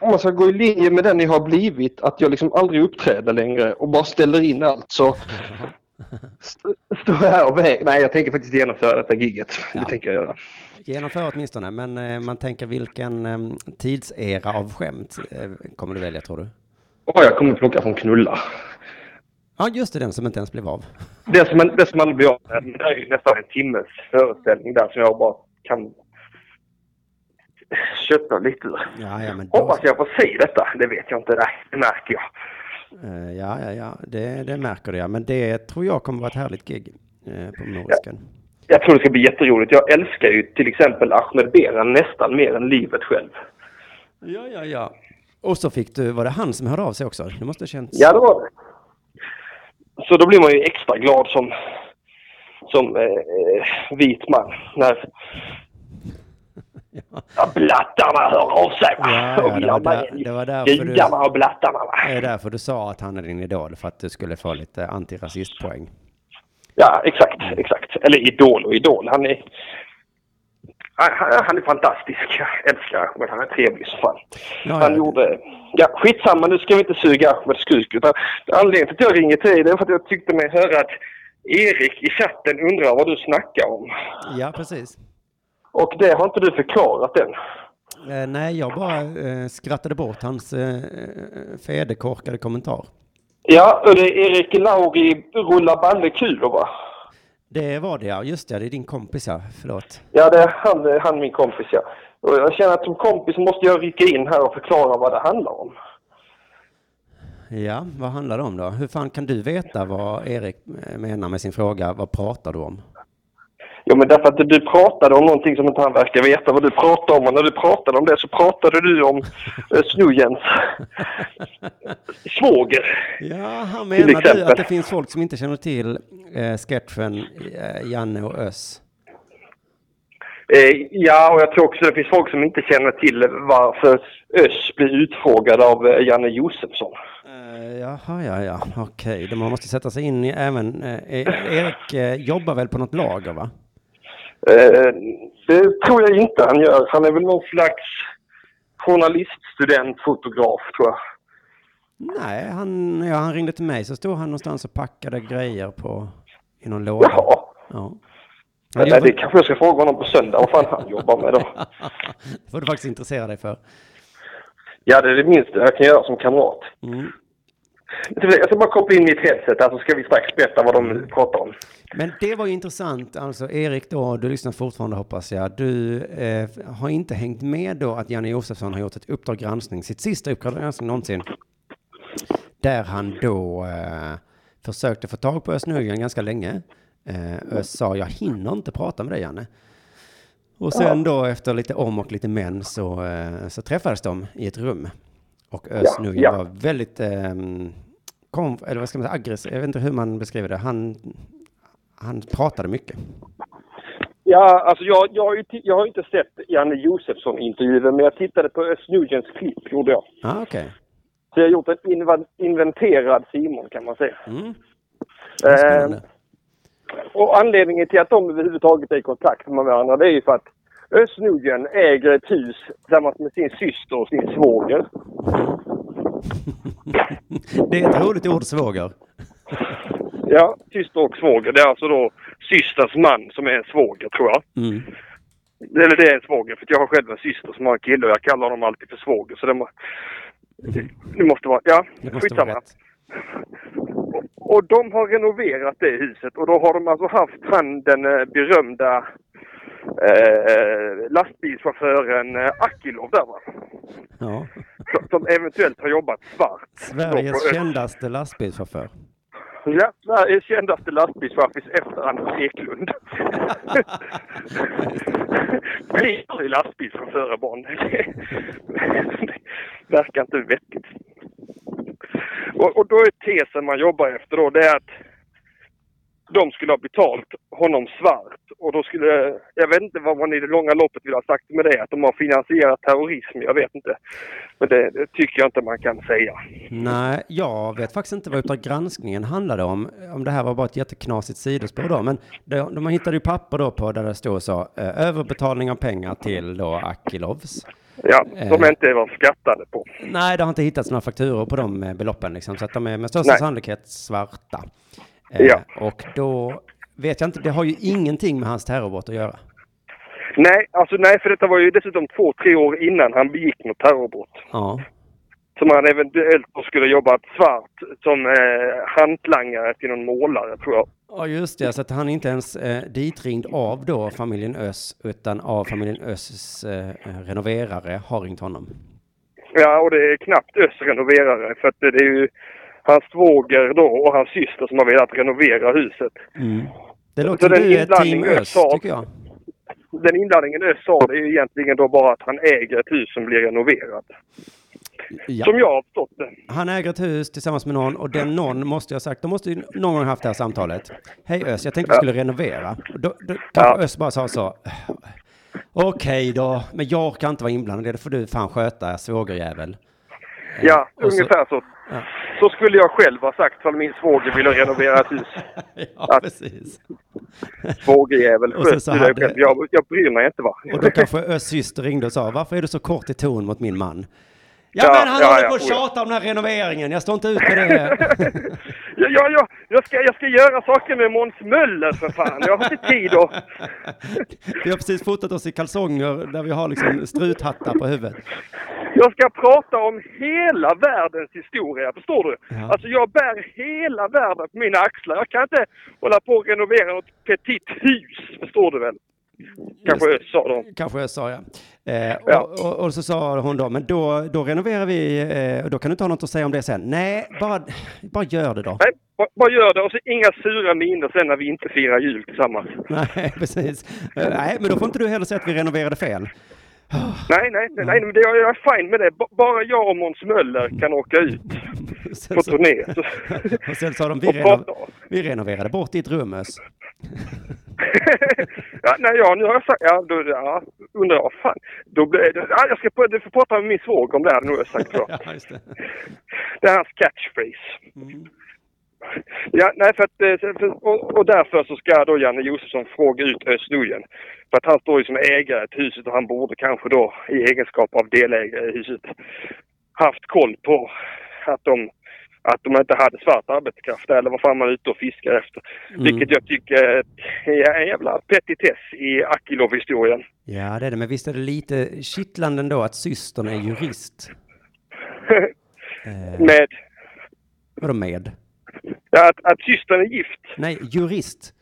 om man ska gå i linje med den ni har blivit, att jag liksom aldrig uppträder längre och bara ställer in allt så *laughs* st- står jag här och väger. Nej, jag tänker faktiskt genomföra detta giget. Ja. Det tänker jag göra. Genomför åtminstone, men eh, man tänker vilken eh, tidsera av skämt eh, kommer du välja tror du? Och jag kommer plocka från knulla. Ja, just det, den som inte ens blev av. Det som, man- det som aldrig blir av det är ju nästan en timmes föreställning där som jag bara kan köpa lite. Ja, ja, då, Hoppas jag får se detta. Det vet jag inte. Nej, det märker jag. eh, ja, ja, ja, det, det märker du ja. Men det tror jag kommer vara ett härligt gig eh, på Morisken. Jag tror det ska bli jätteroligt. Jag älskar ju till exempel Ahmed Beran nästan mer än livet själv. Ja, ja, ja. Och så fick du, var det han som hörde av sig också? Det måste ha känts... Ja, det var det. Så då blir man ju extra glad som, som eh, eh, vit man när Ja. ja, blattarna hör av sig. va? Ja, ja, det var med där- det var därför du- Gudarna och blattarna. Va? Det är därför du sa att han är din idol, för att du skulle få lite antirasistpoäng. Ja, exakt, exakt. Eller idol och idol. Han är, han, är fantastisk. Jag älskar Ahmed. Han är trevlig som fan. Ja, Han ja. gjorde... Ja, skitsamma. Nu ska vi inte suga Ahmeds kuk. Utan anledningen till att jag ringer till dig är för att jag tyckte mig höra att Erik i chatten undrar vad du snackar om. Ja, precis. Och det har inte du förklarat än. Eh, nej, jag bara eh, skrattade bort hans eh, fedekorkade kommentar. Ja, och det är Erik Lauri Rulla Balle Kulo va? Det var det, ja. Just det, det är din kompis, ja. Förlåt. Ja, det är han, han min kompis ja. Och jag känner att som kompis måste jag rycka in här och förklara vad det handlar om. Ja, vad handlar det om då? Hur fan kan du veta vad Erik eh, menar med sin fråga? Vad pratar du om? Jo, men därför att du pratade om någonting som inte han verkar veta vad du pratar om. Och när du pratade om det så pratade du om eh, Snujens *laughs* svåger. Ja, han menar du att det finns folk som inte känner till eh, sketchen eh, Janne och Öss? Eh, ja, och jag tror också det finns folk som inte känner till varför Öss blir utfrågad av eh, Janne Josefsson. Uh, jaha, ja, ja, okej. Okay. Man måste sätta sig in i även... eh, eh, Erik eh, jobbar väl på något lager, va? Eh, det tror jag inte han gör. Han är väl någon slags journaliststudent, fotograf tror jag. Nej, han, ja, han ringde till mig så stod han någonstans och packade grejer på, i någon låda. Jaha. Ja. Nej, det jobbar, kanske jag ska fråga honom på söndag vad fan han jobbar med då. *laughs* det får du faktiskt intressera dig för. Ja, det är det minsta jag kan göra som kamrat. Mm. Jag ska bara koppla in mitt headset här så ska vi strax berätta vad de pratar om. Men det var ju intressant, alltså Erik då, du lyssnar fortfarande hoppas jag. Du eh, har inte hängt med då att Janne Josefsson har gjort ett Uppdrag granskning, sitt sista Uppdrag granskning någonsin. Där han då eh, försökte få tag på Özz ganska länge. Eh, Özz sa, jag hinner inte prata med dig Janne. Och sen då efter lite om och lite men så, eh, så träffades de i ett rum. Och Özz Ja, ja. var väldigt, eh, kom, eller vad ska man säga, aggressiv, jag vet inte hur man beskriver det. Han, han pratade mycket. Ja, alltså jag, jag, har ju jag har inte sett Janne Josefsson-intervjun, men jag tittade på Özz Nugens klipp, gjorde jag. Ja, okej. Så jag har gjort en inva- inventerad Simon, kan man säga. Mm. Eh, och anledningen till att de överhuvudtaget är i kontakt med varandra, det är ju för att Özz Nujen äger ett hus tillsammans med sin syster och sin svåger. *laughs* Det är ett roligt ord, svåger. Ja, syster och svåger. Det är alltså då systerns man som är en svåger, tror jag. Mm. Eller det är en svåger, för jag har själv en syster som har en kille och jag kallar honom alltid för svåger. Så det, må, det måste vara... Ja, Det måste skitsamma. vara. Och de har renoverat det huset och då har de alltså haft han den eh, berömda eh, lastbilschauffören eh, Akilov där va? Ja. Som- eventuellt har jobbat svart. på Sveriges Öst- kändaste lastbilschaufför. Ja, Sveriges kändaste lastbilschaffis efter Anders Eklund. *laughs* Blir lastbilschaufförer barn. Det verkar inte vettigt. Och, och då är tesen man jobbar efter då, det är att de skulle ha betalt honom svart. Och då skulle, jag vet inte vad man i det långa loppet vill ha sagt med det, att de har finansierat terrorism, jag vet inte. Men det, det tycker jag inte man kan säga. Nej, jag vet faktiskt inte vad Uppdrag granskningen handlade om. Om det här var bara ett jätteknasigt sidospår då. Men de, de hittade ju papper då på där det stod så. Eh, överbetalning av pengar till då Akilovs. Ja, som Eh. inte var skattade på. Nej, det har inte hittats några fakturor på de eh, beloppen liksom. Så att de är med största sannolikhet svarta. Eh, Ja. Och då vet jag inte, det har ju ingenting med hans terrorbrott att göra. Nej, alltså nej, för detta var ju dessutom två, tre år innan han begick något terrorbrott. Ja. Som han eventuellt skulle jobbat svart som eh, hantlangare till någon målare, tror jag. Ja, just det. Så att han är inte ens eh, ditringd av då familjen Öss, utan av familjen Öss eh, renoverare har ringt honom. Ja, och det är knappt Öss renoverare, för att det är ju hans svåger då och hans syster som har velat renovera huset. Det Så låter du är inblandning team Öss, har- tycker jag. Den inblandningen Öss har, det är egentligen då bara att han äger ett hus som blir renoverat. Ja. Som jag har förstått det. Han äger ett hus tillsammans med någon och den någon måste jag ha sagt, de måste ju någon gång haft det här samtalet. Hej Öss, jag tänkte vi skulle renovera. Och Då, då Ja. Öss bara sa så. Okej då, men jag kan inte vara inblandad, det får du fan sköta, svågerjävel. Eh, Ja, och så- ungefär så. Ja. Så skulle jag själv ha sagt om min svåger ville renovera ett hus. *laughs* Ja, precis. Svågerjävel, sköt du dig själv. Jag, jag bryr mig inte va. Och då kanske Öss syster ringde och sa, varför är du så kort i ton mot min man? Ja, Ja, men han ja, håller på att ja. tjata om den här renoveringen, jag står inte ut med det. *laughs* Ja, ja, ja, jag, ska, jag ska göra saker med Måns Möller för fan. Jag har inte tid att... Vi har precis fotat oss i kalsonger där vi har liksom struthattar på huvudet. Jag ska prata om hela världens historia, förstår du? Ja. Alltså jag bär hela världen på mina axlar. Jag kan inte hålla på och renovera något petit hus, förstår du väl? Kanske Ös sa de. Kanske jag sa ja. Eh, Ja. Och, och, och så sa hon då, men då, då renoverar vi, eh, och då kan du inte ha något att säga om det sen. Nej, bara, bara gör det då. Nej, ba- bara gör det och så inga sura miner sen när vi inte firar jul tillsammans. Nej, *laughs* precis. Eh, nej, men då får inte du heller säga att vi renoverade fel. Nej, nej, nej, nej men det, jag är fine med det. B- bara jag och Måns Möller kan åka ut *laughs* på turné. *laughs* Och sen sa de, vi, reno, vi renoverade bort ditt rum, Ös. Ja, nej, ja, nu har jag sagt... Ja, då, ja undrar jag, fan. Då blir det... Ja, jag ska du får prata med min svåger om det här nu har jag sagt. Så. *laughs* Ja, just det. Det är hans catchphrase. Ja, nej, för att, eh, för, och, och därför så ska då Janne Josefsson fråga ut Özz. För att han står ju som ägare till huset och han borde kanske då i egenskap av delägare i huset haft koll på att de, att de inte hade svart arbetskraft eller vad fan man är ute och fiskar efter. Vilket jag tycker är en jävla petitess i Akilov-historien. Ja, det är det. Men visst är det lite kittlande ändå att systern är jurist? *laughs* Eh, Med vadå med? ja, att, att systern är gift. Nej, jurist.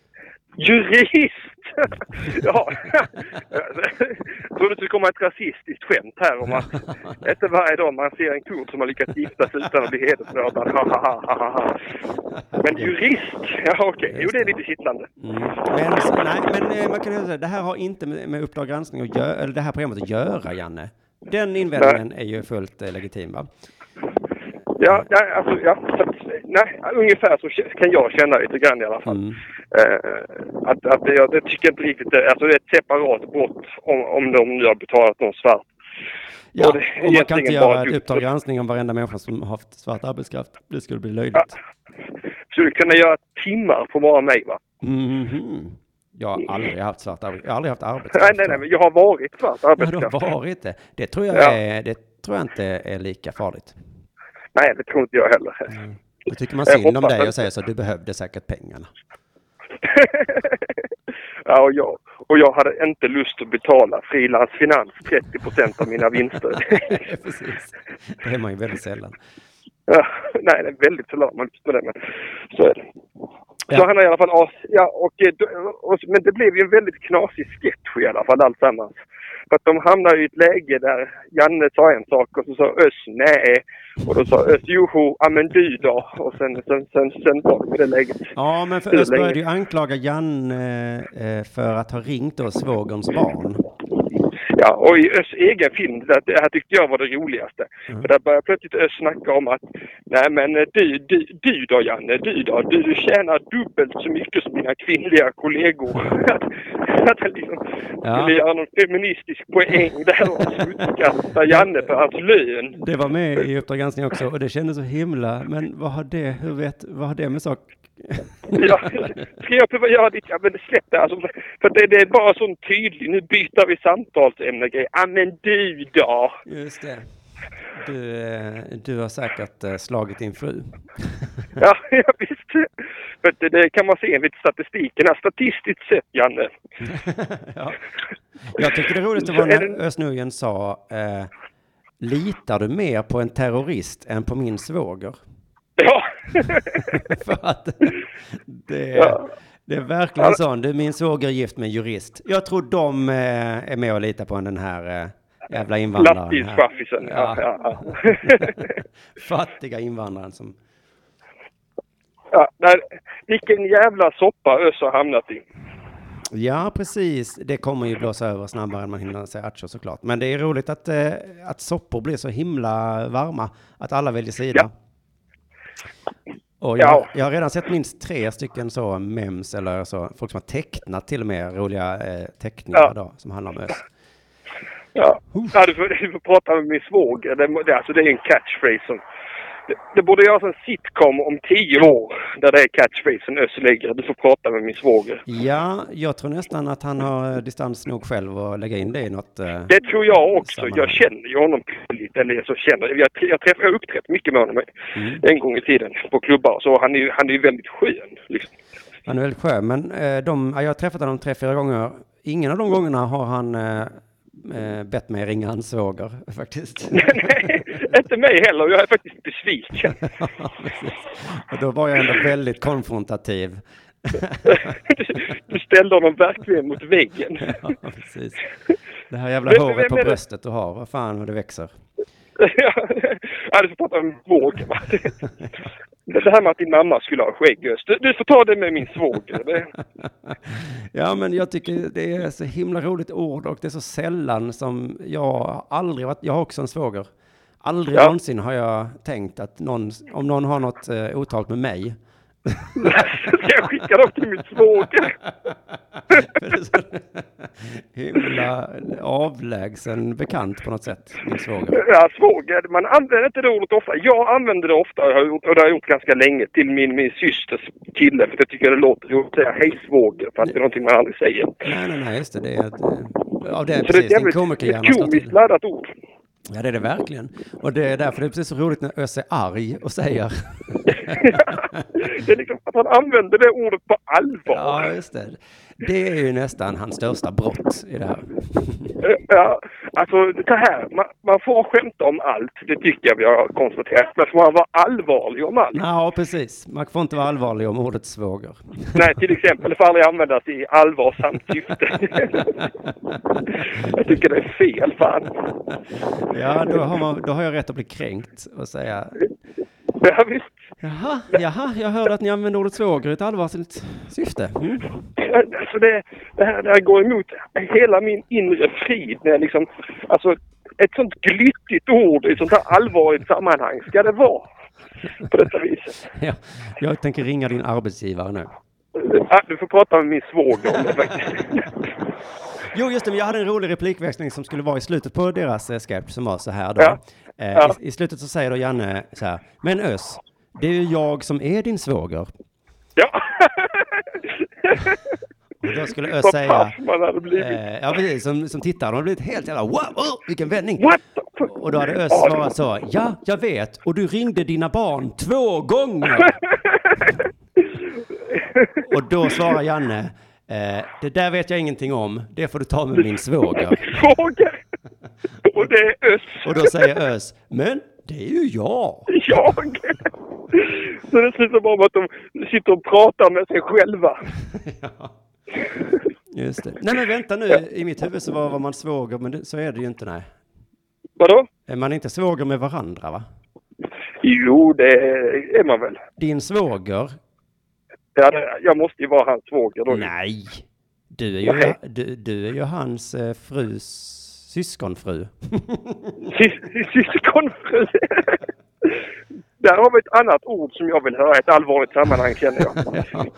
Jurist! *laughs* ja. Jag trodde det skulle komma ett rasistiskt skämt här om att *laughs* inte varje dag man ser en kurd som har lyckats gifta sig utan att bli hedersmördad. Men jurist? Ja okej, jo det är lite kittlande. Mm. Men, nej, men eh, man kan säga, det här har inte med, med Uppdrag granskning att göra, eller det här programmet att göra, Janne. Den invändningen är ju fullt eh, legitim, va? Ja, nej, alltså, ja, att, nej, ungefär så kan jag känna lite grann i alla fall. Mm. Eh, att, att jag, det tycker jag inte riktigt det, alltså det är ett separat brott om, om de nu har betalat någon svart. Ja, Och det och man kan inte göra dumt. Uppdrag granskning om varenda människa som har haft svart arbetskraft. Det skulle bli löjligt. Skulle kunna göra timmar på bara mig va? Mhm. Jag har aldrig haft svart arbetskraft. Jag har aldrig haft *laughs* Nej, arbetskraft. nej, nej, men jag har varit svart Ja, du arbetskraft. har varit det. Det tror jag, Ja. är, det tror jag inte är lika farligt. Nej, det tror inte jag heller. Då tycker man synd om dig att- och säger så, du behövde säkert pengarna. *laughs* ja, och jag, och jag hade inte lust att betala Frilans Finans 30 procent av mina vinster. *laughs* Precis. Det är man ju väldigt sällan. ja, nej, det är väldigt sällan man lyssnar det, men så är det. Ja. Så han har i alla fall as, ja, och, eh, då- och, men det blev ju en väldigt knasig sketch i alla fall alltsammans. För att de hamnade i ett läge där Janne sa en sak och så sa Öss nej. Och då sa Öss joho, ja men du då. Och sen, sen, sen, sen var det läget. Ja, men för Hur Ös länge? började ju anklaga Janne eh, för att ha ringt då svågerns barn. Ja, och i Öss egen film, det, det här tyckte jag var det roligaste. Mm. För där började plötsligt Öss snacka om att nej men eh, du, du, du då Janne, du då, du, du tjänar dubbelt så mycket som dina kvinnliga kollegor. *laughs* att, att han liksom Ja. skulle göra någon feministisk poäng där och smutskasta Janne för hans lön. Det var med i Uppdrag granskning också och det kändes så himla, men vad har det, hur vet, vad har det med sak? *laughs* Ja, ska jag behöva göra ditt? Ja men släpp det alltså. För det, det är bara sån tydlig, nu byter vi samtalsämne grej. Ja men du då? Just det. Du, eh, du har säkert eh, slagit din fru. *laughs* Ja, ja visst. För det, det kan man se enligt statistiken. Statistiskt sett, Janne. *laughs* ja. Jag tycker det roligaste Så var är när det- Özz Nujen sa eh, Litar du mer på en terrorist än på min svåger? Ja. *laughs* För att det, Ja. det är verkligen så. Du, min svåger är gift med en jurist. Jag tror de eh, är med och litar på den här eh, jävla invandraren. Lastbilschaffisen. Ja, ja, ja. *laughs* Fattiga invandraren som... ja, nej, vilken jävla soppa Öss har hamnat i. Ja, precis. Det kommer ju blåsa över snabbare än man hinner säga atcho såklart. Men det är roligt att, eh, att soppor blir så himla varma att alla väljer sida. Ja. Och jag, Ja. jag har redan sett minst tre stycken så mems eller så, folk som har tecknat till och med roliga eh, teckningar Ja. då, som handlar om ös. Ja, ja du, får, du får prata med min svåger. Det, det, alltså, det är en catchphrase som... Det, det borde göras en sitcom om tio år där det är catchphrasen Öss lägger. Du får prata med min svåger. Ja, jag tror nästan att han har eh, distans nog själv att lägga in det i något. Eh, Det tror jag också. Sammanhang. Jag känner ju honom lite, eller så känner jag. Jag, träff, jag uppträtt mycket med honom Mm. en gång i tiden på klubbar så. Han är ju han är väldigt skön. Liksom. Han är väldigt skön, men eh, de, ja, jag har träffat honom tre, fyra gånger. Ingen av de gångerna har han eh, eh, bett mig ringa hans svåger *laughs* faktiskt. *laughs* Nej, inte mig heller. Jag är faktiskt besviken. *laughs* Och då var jag ändå väldigt konfrontativ. Du, ställde honom verkligen mot väggen. Ja, precis. Det här jävla Men- håret men- på bröstet du har, vad fan vad det växer. Ja, du får prata med våg. va? Det här med att din mamma skulle ha skägg, du, du får ta det med min svåger. Ja, men jag tycker det är så himla roligt ord och det är så sällan som jag aldrig varit, jag har också en svåger. Aldrig Ja. någonsin har jag tänkt att någon, om någon har något eh, otalt med mig. Ska jag skicka dem till min svåger? *laughs* Himla avlägsen bekant på något sätt, min svåger. Ja, svåger. Man använder inte det ordet ofta. Jag använder det ofta och har gjort- och det har jag gjort ganska länge till min, min systers kille. För jag tycker det låter roligt att säga hej svåger. För att det är någonting man aldrig säger. Nej, nej, nej, just det. Det är ett, eh, ja, det är Så det är precis ett jävligt ett komiskt laddat ord. Ja, det är det verkligen. Och det är därför det är precis så roligt när Össe är arg och säger *laughs* det är liksom att han använder det ordet på allvar. Ja, just det. Det är ju nästan hans största brott i det här. Ja, alltså det här. Man, man får skämta om allt. Det tycker jag vi har konstaterat. Men får man vara allvarlig om allt? Ja, precis. Man får inte vara allvarlig om ordet svåger. Nej, till exempel. Det får aldrig användas i allvarsamt syfte. jag tycker det är fel, fan. Ja, då har, man, då har jag rätt att bli kränkt och säga *laughs* Ja, visst. Jaha, jaha, jag hörde att ni använde ordet svåger i ett allvarligt syfte. Mm. Alltså det, det, här, det här går emot hela min inre frid. När jag liksom, alltså, ett sånt glyttigt ord i ett sånt här allvarligt sammanhang ska det vara. på detta viset. *laughs* Ja, jag tänker ringa din arbetsgivare nu. Ah, Du får prata med min svåger om det faktiskt. *laughs* Jo, just det, men jag hade en rolig replikväxling som skulle vara i slutet på deras eh, sketch som var så här då. Ja. Eh, Ja. i, I slutet så säger då Janne så här, men Ös, det är ju jag som är din svåger. Ja. *laughs* Och då skulle Ös säga, man hade blivit. eh, ja precis, som, som tittare, de har blivit helt jävla, wow, oh, vilken vändning. What? Och då hade Ös svarat så, ja, jag vet, och du ringde dina barn två gånger. *laughs* Och då svarar Janne, eh, det där vet jag ingenting om, det får du ta med min svåger. *laughs* Svåger. Och det är Ös. Och då säger Ös, men det är ju jag. Jag. Så det slutar bara med att de sitter och pratar med sig själva. *laughs* Ja. Just det. Nej men vänta nu, i mitt huvud så var, var man svåger, men det, så är det ju inte nej. Vadå? Man är inte svåger med varandra va? Jo, det är man väl. Din svåger? Ja, jag måste ju vara hans svåger då. Nej. Du är ju, Nej. du, du är ju hans eh, frus syskonfru. *laughs* Sys- Syskonfru. Där har vi ett annat ord som jag vill höra i ett allvarligt sammanhang känner jag. *laughs*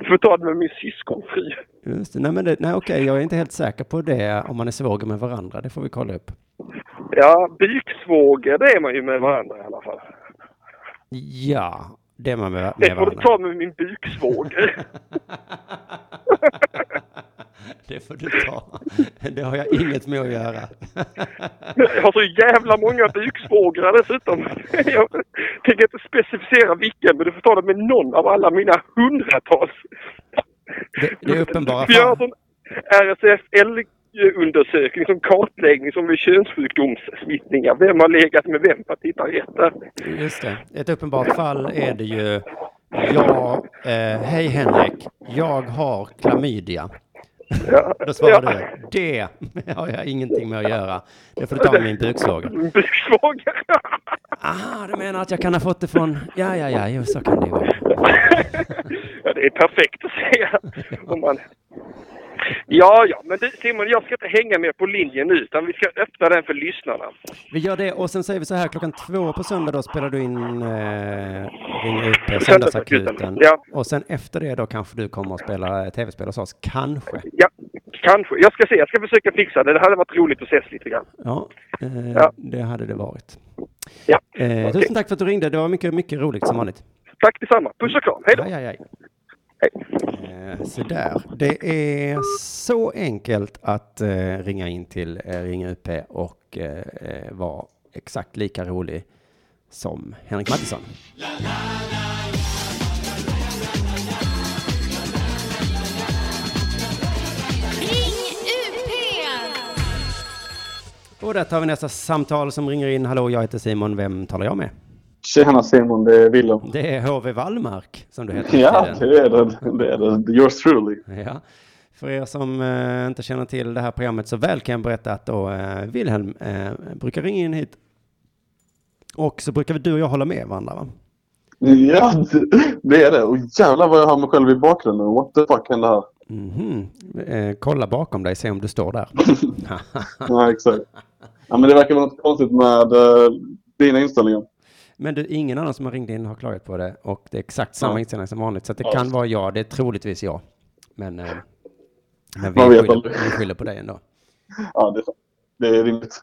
Du får ta det med min syskonfru. Just det. Nej men det, nej okej, jag är inte helt säker på det om man är svåger med varandra. Det får vi kolla upp. Ja, byksvåger det är man ju med varandra i alla fall. Ja, det man med, Det med får du ta med min buksvåger. *laughs* Det får du ta. Det har jag inget med att göra. Jag har så jävla många buksvågrar dessutom. Jag tänker inte specificera vilken, men du får ta det med någon av alla mina hundratals. Det, det är uppenbara Vi gör en RSFL-undersökning som kartläggning som vid könssjukdomssmittningar. Vem har legat med vem för att hitta rätt där. Just det. Ett uppenbart fall är det ju. Ja, eh, hej Henrik. Jag har klamydia. Ja. *laughs* Då svarar Ja. du. Det *laughs* har jag ingenting med att göra. Det får du ta med min buksvåger. *laughs* Buksvåger. Ah, du menar att jag kan ha fått det från... Ja, ja, ja, jo, så kan det ju vara. Ja, det är perfekt att säga. Om man... Ja, ja, men du, Simon, jag ska inte hänga med på linjen nu, utan vi ska öppna den för lyssnarna. Vi gör det och sen säger vi så här klockan två på söndag då spelar du in eh, Ring upp Söndagsakuten. Ja. Och sen efter det då kanske du kommer att spela tv-spel hos oss. Kanske. Ja, kanske. Jag ska se, jag ska försöka fixa det. Det hade varit roligt att ses lite grann. Ja, eh, Ja. det hade det varit. Ja, Eh, okej. Tusen tack för att du ringde. Det var mycket, mycket roligt som vanligt. Tack detsamma. Puss och kram. Hej då. Aj, aj, aj. Eh, så där. Det är så enkelt att eh, ringa in till eh, Ring UP och eh, eh, vara exakt lika rolig som Henrik Mattisson. Och där tar vi nästa samtal som ringer in. Hallå, jag heter Simon. Vem talar jag med? Tjena Simon, det är Willem. Det är HV Wallmark som du heter. Ja, det är det. Det är det. Yours truly. Ja. För er som eh, inte känner till det här programmet så väl kan jag berätta att då eh, Wilhelm eh, brukar ringa in hit. Och så brukar du och jag hålla med varandra va? Ja, det- är det. Och jävlar vad jag har mig själv i bakgrunden. What the fuck hände här? Mhm. Eh, kolla bakom dig, se om du står där. *laughs* Ja, exakt. Ja, men det verkar vara något konstigt med uh, dina inställningar. Men du, ingen annan som har ringt in har klagat på det och det är exakt samma Ja. inställning som vanligt. Så det Ja. kan vara jag, det är troligtvis jag. Men, eh, men vi, skyller, vi skyller på dig ändå. Ja, det är, det är rimligt.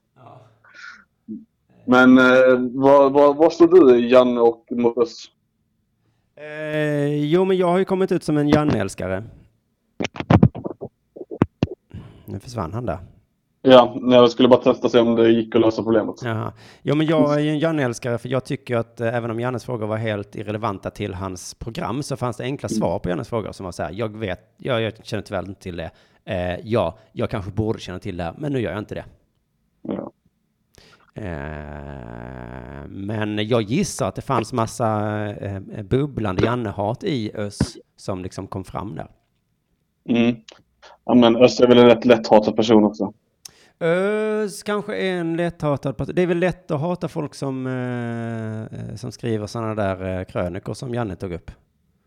Men uh, var, var, var står du, Janne och Morris? Eh, jo, men jag har ju kommit ut som en Janne-älskare. Nu försvann han där. Ja, jag skulle bara testa se om det gick att lösa problemet. Jaha. Jo, men jag är ju en Janne-älskare för jag tycker att eh, även om Jannes frågor var helt irrelevanta till hans program så fanns det enkla svar på Jannes frågor som var så här, jag vet, jag, jag känner tyvärr inte till det. Eh, ja, jag kanske borde känna till det, men nu gör jag inte det. Ja. Eh, men jag gissar att det fanns massa eh, bubblande Janne-hat i Ös som liksom kom fram där. Mm. Ja, men Öst är väl en rätt lätthatad person också. Ös kanske är en lätthatad person. Det är väl lätt att hata folk som, eh, eh, som skriver sådana där eh, krönikor som Janne tog upp.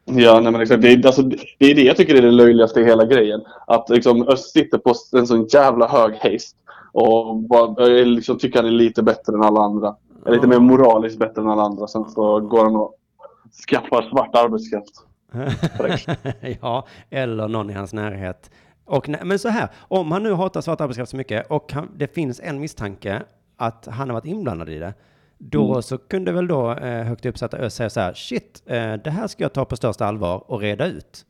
Ja, nej men exakt. Det är, alltså, det är det jag tycker är det löjligaste i hela grejen. Att liksom Öst sitter på en sån jävla hög haste och bara, eh, liksom, tycker han är lite bättre än alla andra. är lite mer moraliskt bättre än alla andra. Sen så går han och skaffar svart arbetskraft. *laughs* ja, eller någon i hans närhet. Och, nä- men så här, om han nu hatar svart arbetskraft så mycket och han, det finns en misstanke att han har varit inblandad i det, då Mm. så kunde väl då eh, högt uppsatta Özz säga så här, shit, eh, det här ska jag ta på största allvar och reda ut.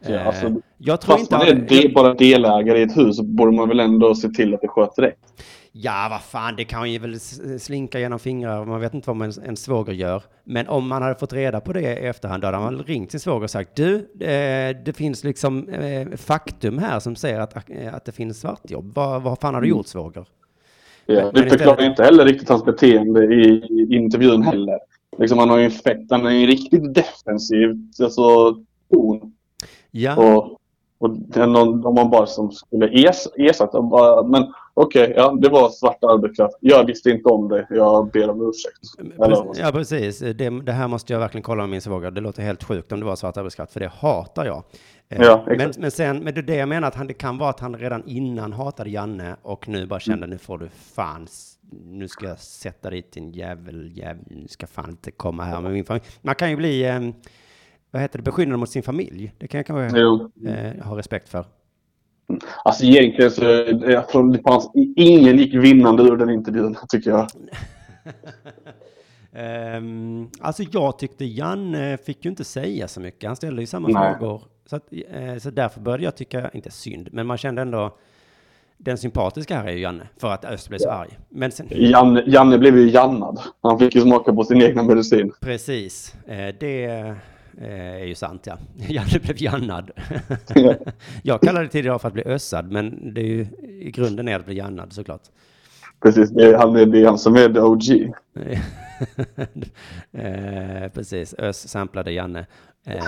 Ja, Eh, alltså, jag tror Fast inte... man är de, bara delägare i ett hus så borde man väl ändå se till att det sköts rätt. Ja, vad fan, det kan ju väl slinka genom fingrar. Man vet inte vad man, en svåger gör. Men om man hade fått reda på det i efterhand, då hade man ringt sin svåger och sagt, du, eh, det finns liksom eh, faktum här som säger att, eh, att det finns svartjobb. Vad, vad fan har du gjort, svåger? Ja, Men- det men förklarar istället- inte heller riktigt hans beteende i, i intervjun heller. Liksom han har ju en fett, han är ju riktigt defensiv alltså, ton. Ja, Och, och det är någon, om man bara som skulle es, ersätta, men okej, ja det var svart arbetskraft. Jag visste inte om det, jag ber om ursäkt. Precis, ja, precis. Det, det här måste jag verkligen kolla med min svåger. Det låter helt sjukt om det var svart arbetskraft, för det hatar jag. Eh, Ja, men, men sen, men det jag menar, att han, det kan vara att han redan innan hatade Janne och nu bara kände, nu får du fan, nu ska jag sätta dit din jävel, jävel, nu ska fan inte komma här med min familj. Man kan ju bli, eh, vad heter det, beskyddande mot sin familj. Det kan jag kanske eh, ha respekt för. Alltså egentligen så, jag tror det fanns, ingen gick vinnande ur den intervjun, tycker jag. Um, *laughs* alltså jag tyckte Janne fick ju inte säga så mycket. Han ställde ju samma Nej. frågor. Så, att, eh, så därför började jag tycka, inte synd, men man kände ändå den sympatiska här är ju Janne, för att Öst blev så arg. Men sen, Janne, Janne blev ju jannad. Han fick ju smaka på sin egna medicin. precis, eh, det är ju sant ja. *laughs* Janne blev jannad. *laughs* jag kallade det tidigare för att bli össad, men det är ju i grunden är att bli jannad såklart. Precis, det är han, det är han som är the OG. *laughs* eh, precis, Ös samplade Janne. Eh,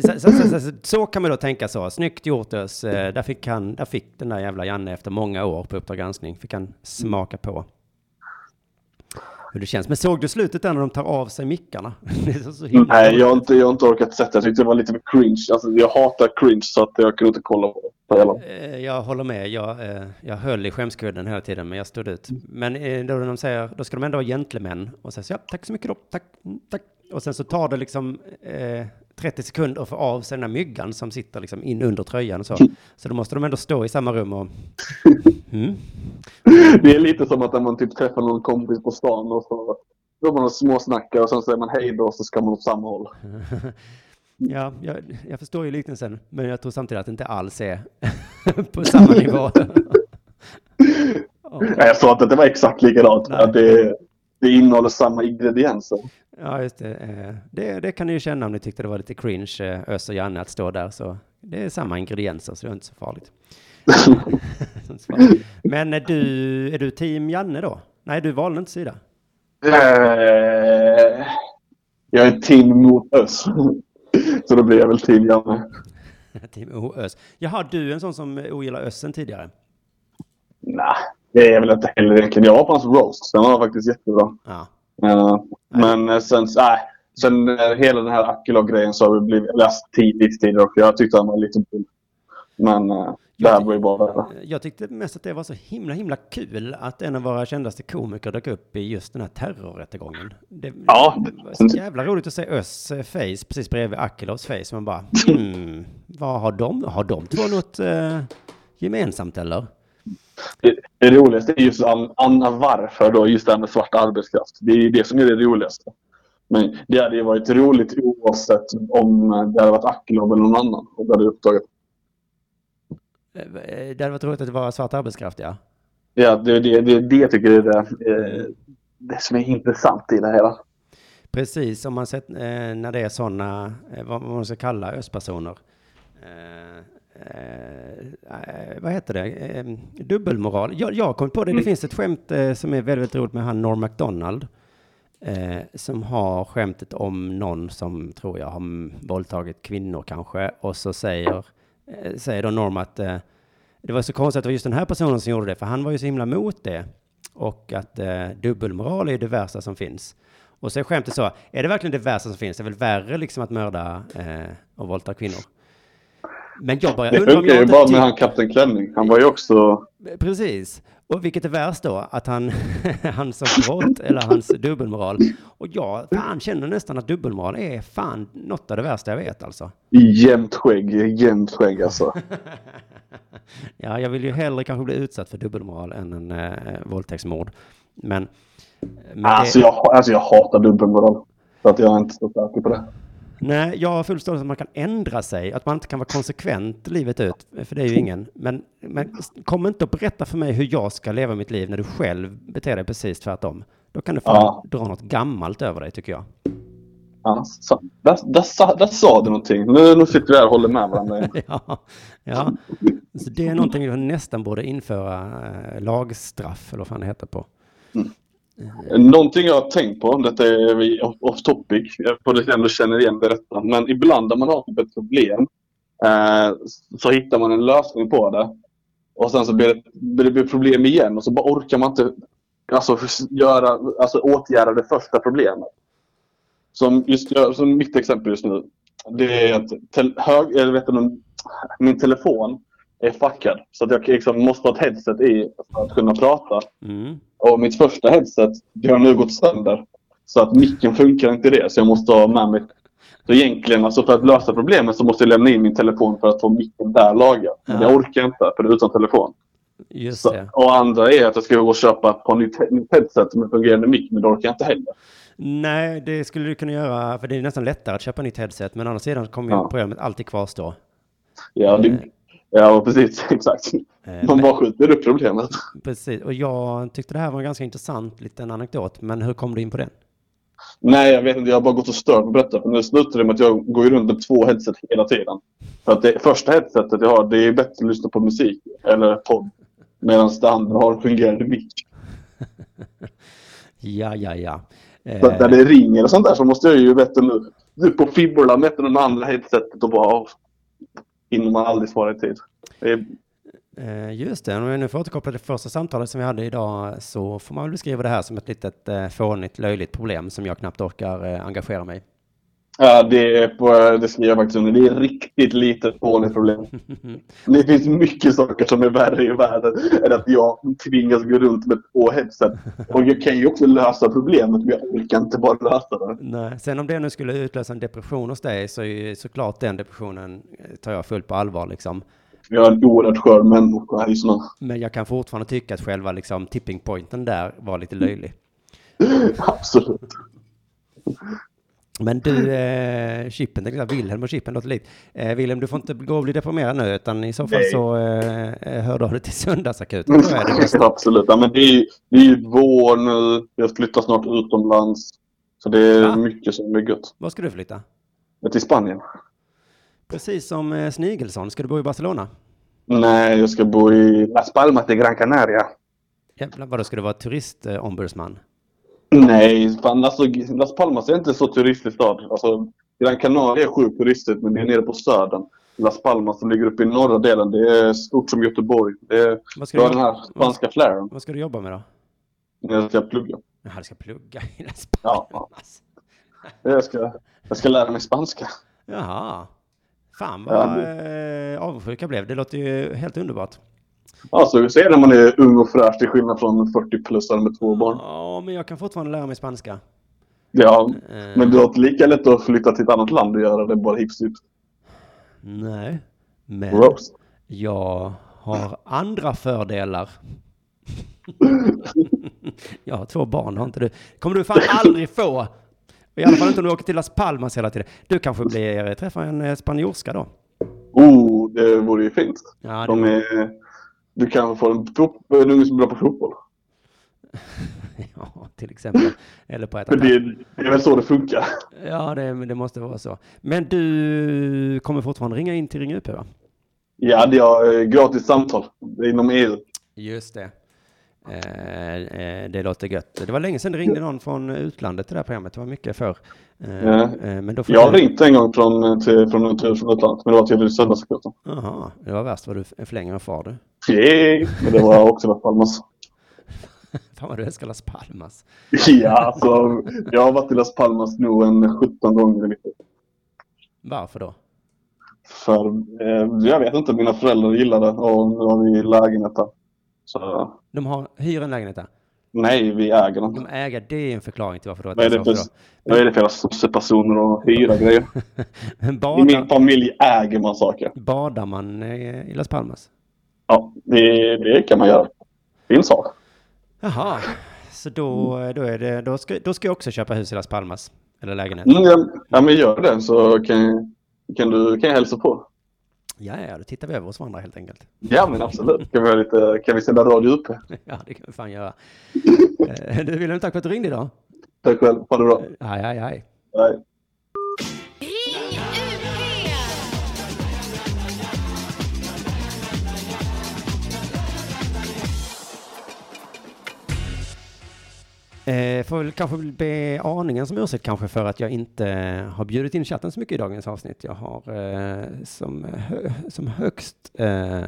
så, så, så, så, så kan man då tänka så. Snyggt gjort Ös. Eh, där, fick han, där fick den där jävla Janne efter många år på Uppdrag granskning, fick han smaka på. Hur det känns. Men såg du slutet där när de tar av sig mickarna? *laughs* Nej, jag har, inte, jag har inte orkat sätta Jag tyckte det var lite cringe. Alltså, jag hatar cringe så att jag kunde inte kolla på det. Eh, Jag håller med. Jag, eh, jag höll i skämskudden hela tiden, men jag stod ut. Men eh, då, de säger, då ska de ändå vara gentlemän och säger så, ja, tack så mycket då, tack, tack. Och sen så tar det liksom eh, 30 sekunder få av sig den här myggan som sitter liksom in under tröjan och så. Så då måste de ändå stå i samma rum och... Mm. Det är lite som att när man typ träffar någon kompis på stan och så då man och småsnackar och sen säger man hej då och så ska man åt samma håll. *laughs* Ja, jag, jag förstår ju liknelsen, men jag tror samtidigt att det inte alls är *laughs* på samma nivå. *laughs* Jag sa inte att det var exakt likadant. Nej. Att det, det innehåller samma ingredienser. Ja, just det. Eh, det. Det kan ni ju känna om ni tyckte det var lite cringe, eh, Ös och Janne, att stå där. Så det är samma ingredienser, så det är inte så farligt. *laughs* Men är du, är du team Janne då? Nej, du valde inte sida. Eh, jag är team mot Ös. *laughs* Så då blir jag väl team Janne. *laughs* team O-Ös. Jaha, du är en sån som ogillar Össen tidigare? Nej, det är jag väl inte heller. Jag var på hans roast. Den var faktiskt jättebra. Ja. Men eh, sen, nej, sen eh, hela den här Akilov-grejen så har vi blivit läst tidigt tidigare och jag tyckte han var lite bull. Men eh, det här var ju bara värre. Jag tyckte mest att det var så himla, himla kul att en av våra kändaste komiker dök upp i just den här terrorrättegången. Det, Ja. det var så jävla roligt att se Ös eh, face precis bredvid Akilovs face. Man bara, hmm, vad har de? Har de två något eh, gemensamt eller? Det, det roligaste är just An- Anna varför då, just det här med svart arbetskraft. Det är det som är det roligaste. Men det hade ju varit roligt oavsett om eh, det hade varit Akilov eller någon annan. Och det hade uppdagat. Eh, Det hade varit roligt att det var svart arbetskraft, ja. Ja, det, det, det, det jag tycker är det, eh, det som är intressant i det hela. Precis, om man sett eh, när det är sådana, eh, vad man ska kalla östpersoner. Eh, eh, vad heter det? Eh, dubbelmoral. Jag, jag kommit på det, det finns ett skämt eh, som är väldigt, väldigt roligt med han Norm MacDonald. Eh, som har skämtet om någon som tror jag har mm, våldtagit kvinnor kanske. Och så säger, eh, säger då Norm att det var så konstigt att det var just den här personen som gjorde det, för han var ju så himla mot det. Och att dubbelmoral är det värsta som finns. Och så är skämtet så, är det verkligen det värsta som finns? Det är väl värre liksom att mörda och våldta kvinnor? Men jag börjar Det undra om jag ju inte bara med han Kapten Klänning. Han var ju också... Precis. Och vilket är värst då? Att han, *laughs* han sa brott eller hans dubbelmoral? Och jag fan känner nästan att dubbelmoral är fan något av det värsta jag vet alltså. Jämnt skägg, jämnt skägg alltså. *laughs* Ja, jag vill ju hellre kanske bli utsatt för dubbelmoral än en eh, våldtäktsmord. Men... men Alltså det, jag, alltså jag hatar dubbelmoral. Så att jag är inte så säker på det. Nej, jag har full förståelse att man kan ändra sig, att man inte kan vara konsekvent livet ut, för det är ju ingen. Men, men kom inte och berätta för mig hur jag ska leva mitt liv när du själv beter dig precis tvärtom. Då kan du fan Ja. dra något gammalt över dig, tycker jag. Ja, så, där, där, sa- där sa du någonting. Nu, nu sitter vi här och håller med varandra. *laughs* ja, ja. Så det är någonting vi nästan borde införa eh, lagstraff, eller vad fan det heter på. Någonting jag har tänkt på, detta är vi off- topic, jag det känner igen det rätta. Men ibland när man har typ ett problem eh, så hittar man en lösning på det. Och sen så blir det, blir det problem igen och så bara orkar man inte alltså, göra, alltså, åtgärda det första problemet. Som, just, som mitt exempel just nu. Det är att tel, hög, eller vet du, min telefon är fuckad. Så att jag liksom måste ha ett headset i för att kunna prata. Mm. Och mitt första headset, det har nu gått sönder. Så att micken funkar inte i det, så jag måste ha med mig. Så egentligen, alltså för att lösa problemet så måste jag lämna in min telefon för att få micken där lagad. Men Ja. jag orkar inte, för det är utan telefon. Just Så, och andra är att jag ska gå och köpa ett par nytt, nytt headset med fungerande mick, men det orkar jag inte heller. Nej, det skulle du kunna göra, för det är nästan lättare att köpa nytt headset, men å andra sidan kommer ju Ja. problemet alltid kvarstå. Ja, det, ja precis. *laughs* Exakt. Eh, Man bara skjuter upp problemet. Precis, och jag tyckte det här var en ganska intressant liten anekdot, men hur kom du in på den? Nej, jag vet inte. Jag har bara gått och stört på detta. För nu slutar det med att jag går runt med två headset hela tiden. För att det första headsetet jag har, det är bättre att lyssna på musik eller podd. Medan det andra har fungerande mick. *laughs* Ja, ja, ja. Så när Eh, det ringer och sånt där så måste jag ju veta nu. Nu på fibbola med det andra headsetet och bara inom hinner man aldrig tid. Är, eh, just det, om vi nu får återkoppla till det första samtalet som vi hade idag, så får man väl beskriva det här som ett litet eh, fånigt, löjligt problem som jag knappt orkar eh, engagera mig i ja, det, är på, det skriver jag faktiskt under. Det är riktigt litet fånigt problem. *laughs* Det finns mycket saker som är värre i världen än att jag tvingas gå runt med två headset. Och jag kan ju också lösa problemet, men jag orkar inte bara lösa det. Nej, sen om det nu skulle utlösa en depression hos dig så är ju såklart den depressionen eh, tar jag fullt på allvar liksom. Jag är en oerhört skör människa just nu. Men jag kan fortfarande tycka att själva liksom tipping pointen där var lite löjlig. *laughs* Absolut. Men du, eh, Chippen, tänkte jag, Wilhelm och Chippen låter likt. Eh, Wilhelm, du får inte gå och bli deprimerad nu, utan i så fall Nej. så eh, hör du av dig till söndagsakuten. är det bästa. Absolut. Ja, men det, är, det är ju vår nu. Jag flyttar snart utomlands. Så det är Va? mycket som är gött. Var ska du flytta? Till Spanien. Precis som eh, Snigelsson, ska du bo i Barcelona? Nej, jag ska bo i Las Palmas de Gran Canaria. Jävlar, vadå, ska du vara turistombudsman? Nej, fan alltså Las Palmas är inte så turistig stad. Alltså, Gran Canaria är sjukt turistigt, men det är nere på södern. Las Palmas som ligger uppe i norra delen, det är stort som Göteborg. Det är, Vad ska, du, den här spanska flaren. vad ska du jobba med då? Jag ska plugga. Jaha, du ska plugga i Las Ja. Palmas. Jag ska, jag ska lära mig spanska. Jaha. Fan Ja, vad eh, avundsjuk jag blev. Det låter ju helt underbart. Ja, så så är det när man är ung och fräsch till skillnad från 40-plussare med två barn. Ja, men jag kan fortfarande lära mig spanska. Ja, Eh, men det låter lika lätt att flytta till ett annat land och göra det bara hips hips. Nej, men Rose. jag har andra fördelar. *laughs* jag har två barn, har inte du? kommer du fan aldrig få. I alla fall inte om du åker till Las Palmas hela tiden. Du kanske blir, träffar en eh, spanjorska då. Oh, det vore ju fint. Ja, De det, är, du kanske får en, en unge som är bra på fotboll. *laughs* ja, till exempel. Eller på ett För det, det är väl så det funkar. Ja, det, men det måste vara så. Men du kommer fortfarande ringa in till Ring UP va? Ja, det är eh, gratis samtal inom EU. Just det. Eh, eh, det låter gött. Det var länge sedan det ringde någon från utlandet till det här programmet. Det var mycket förr. Eh, Ja. eh, men då får Jag har ringt en gång från, till, från en tur från utlandet, men det var till söndagsakuten. Jaha, det var värst vad du förlänger med far du. Men det var också Las Palmas. *laughs* Fan vad du älskar Las Palmas. *laughs* Ja, alltså. Jag har varit i Las Palmas nog en 17 gånger. Varför då? För eh, jag vet inte, mina föräldrar gillar det och nu har vi lägenhet där. Så De har, hyr en lägenhet där. Nej, vi äger den. De äger, det är en förklaring till varför du har Vad är det för, vad är det för sossepersoner och hyra grejer? *laughs* Men I min badar, familj äger man saker. badar man i Las Palmas? Ja, det, det kan man göra. Finns har. Jaha, så då, då, är det, då, ska, då ska jag också köpa hus i Las Palmas. Eller lägenhet. Mm, ja, ja, men gör det så kan, kan, du, kan jag hälsa på. Ja, ja, då tittar vi över hos varandra helt enkelt. Ja, men absolut. Kan vi, ha lite, kan vi sända radio uppe? *laughs* Ja, det kan vi fan göra. Eh, Du, Wilhelm, tack för att du ringde idag. Tack själv. Ha det bra. Hej, hej, hej. Hej. Eh, får väl kanske be aningen som ursäkt kanske för att jag inte har bjudit in chatten så mycket i dagens avsnitt. Jag har eh, som, hö, som högst eh,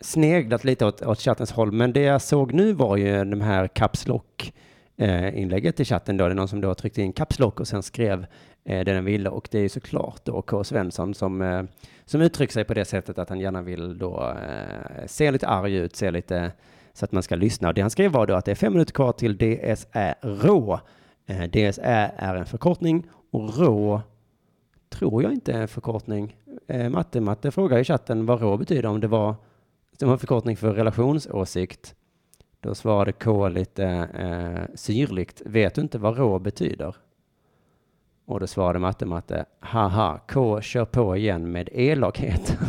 sneglat lite åt, åt chattens håll. Men det jag såg nu var ju de här Caps Lock eh, inlägget i chatten då. Det är någon som då tryckte in Caps Lock och sen skrev eh, det den ville. Och det är ju såklart då K. Svensson som, eh, som uttrycker sig på det sättet att han gärna vill då eh, se lite arg ut, se lite så att man ska lyssna. Och det han skrev var då att det är fem minuter kvar till DSÄ RÅ. Eh, DSÄ är en förkortning och RÅ tror jag inte är en förkortning. Eh, matte, matte frågar i chatten vad RÅ betyder, om det var som en förkortning för relationsåsikt. Då svarade K lite eh, syrligt, vet du inte vad RÅ betyder? Och då svarade matte, matte, haha, K kör på igen med elakhet. *laughs*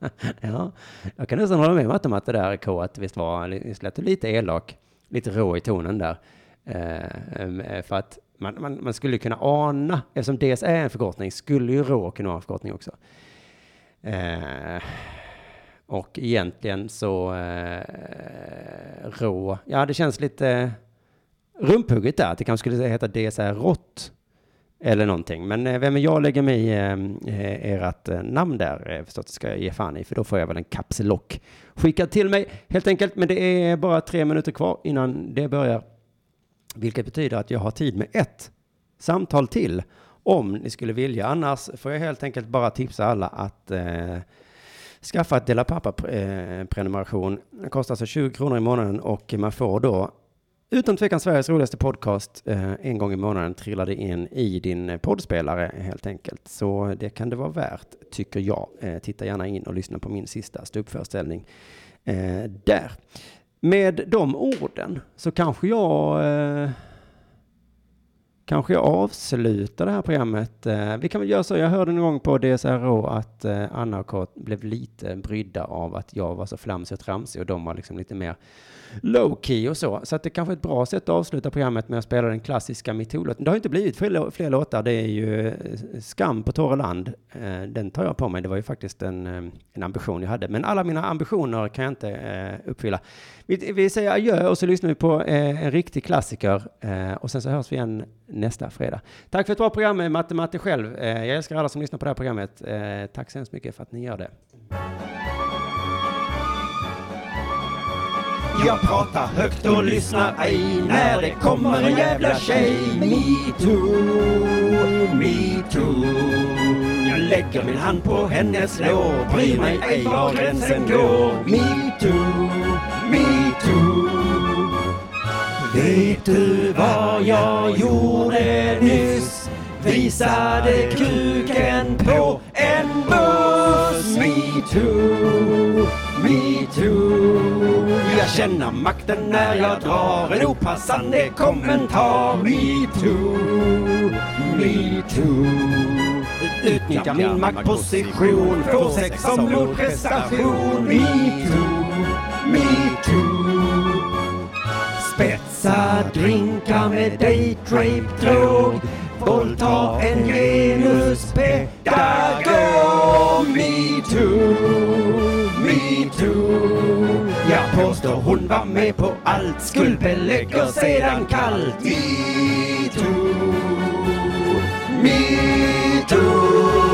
*laughs* ja, jag kan nästan hålla med matte, det där, K, att visst var visst lät lite elak, lite rå i tonen där. Eh, eh för att man, man, man skulle kunna ana, eftersom DS är en förkortning, skulle ju rå kunna vara en förkortning också. Eh, och egentligen så eh, rå, ja det känns lite rumphugget där, att det kanske skulle heta DSR rått eller någonting. Men eh, vem är jag lägger mig i eh, eh ert eh, namn där eh, förstås ska jag ge fan i, för då får jag väl en kapselock skickad till mig helt enkelt. Men det är bara tre minuter kvar innan det börjar, vilket betyder att jag har tid med ett samtal till om ni skulle vilja. Annars får jag helt enkelt bara tipsa alla att eh, skaffa ett Dela Pappa-prenumeration. Det kostar alltså 20 kronor i månaden och man får då utan tvekan Sveriges roligaste podcast eh, en gång i månaden trillade in i din eh, poddspelare helt enkelt. Så det kan det vara värt, tycker jag. Eh, titta gärna in och lyssna på min sista ståuppföreställning eh, där. Med de orden så kanske jag eh, kanske jag avslutar det här programmet. Eh, vi kan väl göra så, jag hörde någon gång på DSRO att eh, Anna och Kurt blev lite brydda av att jag var så flamsig och tramsig och de var liksom lite mer low key och så. Så att det kanske är ett bra sätt att avsluta programmet med att spela den klassiska metoo-låten. Det har inte blivit fler, fler låtar, det är ju eh, Skam på torra land. Den tar jag på mig, det var ju faktiskt en, en ambition jag hade. Men alla mina ambitioner kan jag inte uppfylla. Vi, vi säger adjö och så lyssnar vi på eh, en riktig klassiker eh, och sen så hörs vi igen nästa fredag. Tack för ett bra program med Matte Matte själv. Eh, Jag älskar alla som lyssnar på det här programmet. Eh, Tack så hemskt mycket för att ni gör det. Jag pratar högt och lyssnar ej när det kommer en jävla tjej Metoo, metoo Jag lägger min hand på hennes lår Bryr mig ej var gränsen går Metoo, metoo Vet du vad jag gjorde nyss? Visade kuken på en buss. Metoo, metoo Jag känner makten när jag drar en opassande kommentar. Metoo, metoo Utnyttjar min maktposition, får sex som motprestation Metoo, metoo Spetsa drinkar med daytrape-drog Våldta en genuspedagog Metoo, metoo Jag påstår hon var med på allt. Skuldbelägger sedan kallt. Metoo, metoo